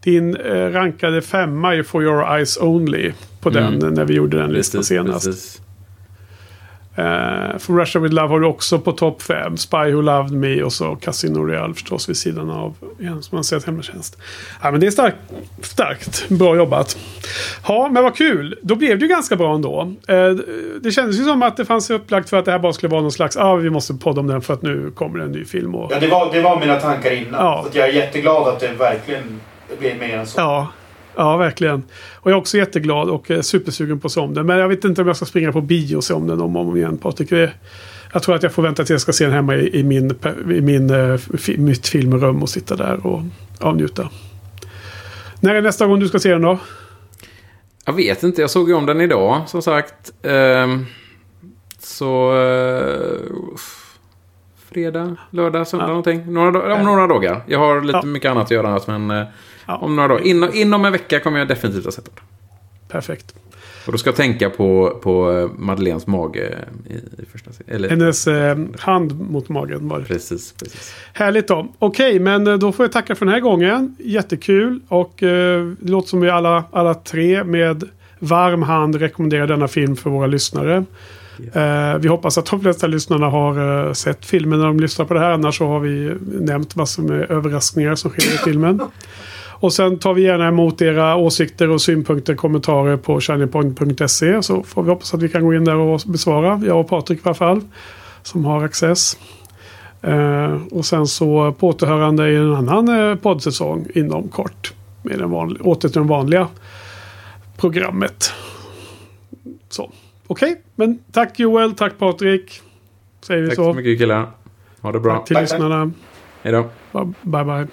din eh, rankade femma i For Your Eyes Only på den Mm. när vi gjorde den listan Precis, senast. precis. Uh, For Russia With Love har du också på topp 5. Spy Who Loved Me och så Casino Royale förstås vid sidan av. Ja, som man säger hemtjänst. Ja, men det är starkt. Starkt. Bra jobbat. Ja, men vad kul. Då blev det ju ganska bra ändå. Eh, det kändes ju som att det fanns upplagt för att det här bara skulle vara någon slags, ja ah, vi måste podda om den för att nu kommer det en ny film. Och, Ja, det var, det var mina tankar innan. Ja. Så att jag är jätteglad att det verkligen blev mer än så. Ja, ja, verkligen. Och jag är också jätteglad och eh, supersugen på att se om den. Men jag vet inte om jag ska springa på bio och se om den om och om igen Patrik. Jag tror att jag får vänta tills jag ska se den hemma i, i, min, i min, eh, mitt filmrum och sitta där och avnjuta. När är nästa gång du ska se den då? Jag vet inte, jag såg ju om den idag som sagt. Ehm, så... Uh fredag, lördag, söndag någonting. Några, om några dagar. Jag har lite Ja. mycket annat att göra annars, men eh, Ja. om några dagar. Inom, inom en vecka kommer jag definitivt ha sett den. Perfekt. Och då ska jag tänka på, på eh, Madeleines mage i, i första. Eller, Hennes eh, hand mot magen var det. Precis, precis. Härligt då. Okej, men eh, då får jag tacka för den här gången. Jättekul. Och eh, det låter som vi alla, alla tre med varm hand rekommenderar denna film för våra lyssnare. Eh, vi hoppas att de flesta lyssnarna har eh, sett filmen när de lyssnar på det här. Annars så har vi nämnt vad som är överraskningar som sker i filmen. Och sen tar vi gärna emot era åsikter och synpunkter, kommentarer på shinypoint.se. Så får vi hoppas att vi kan gå in där och besvara. Jag och Patrik i alla fall. Som har access. Eh, och sen så på återhörande i en annan poddsäsong inom kort. Med den vanliga, åter till det vanliga programmet. Så. Okej, okay, men tack Joel, tack Patrik. Säger vi tack så. Tack så mycket killar. Ha det bra. Tack till bye, lyssnarna. Hej då. Bye bye.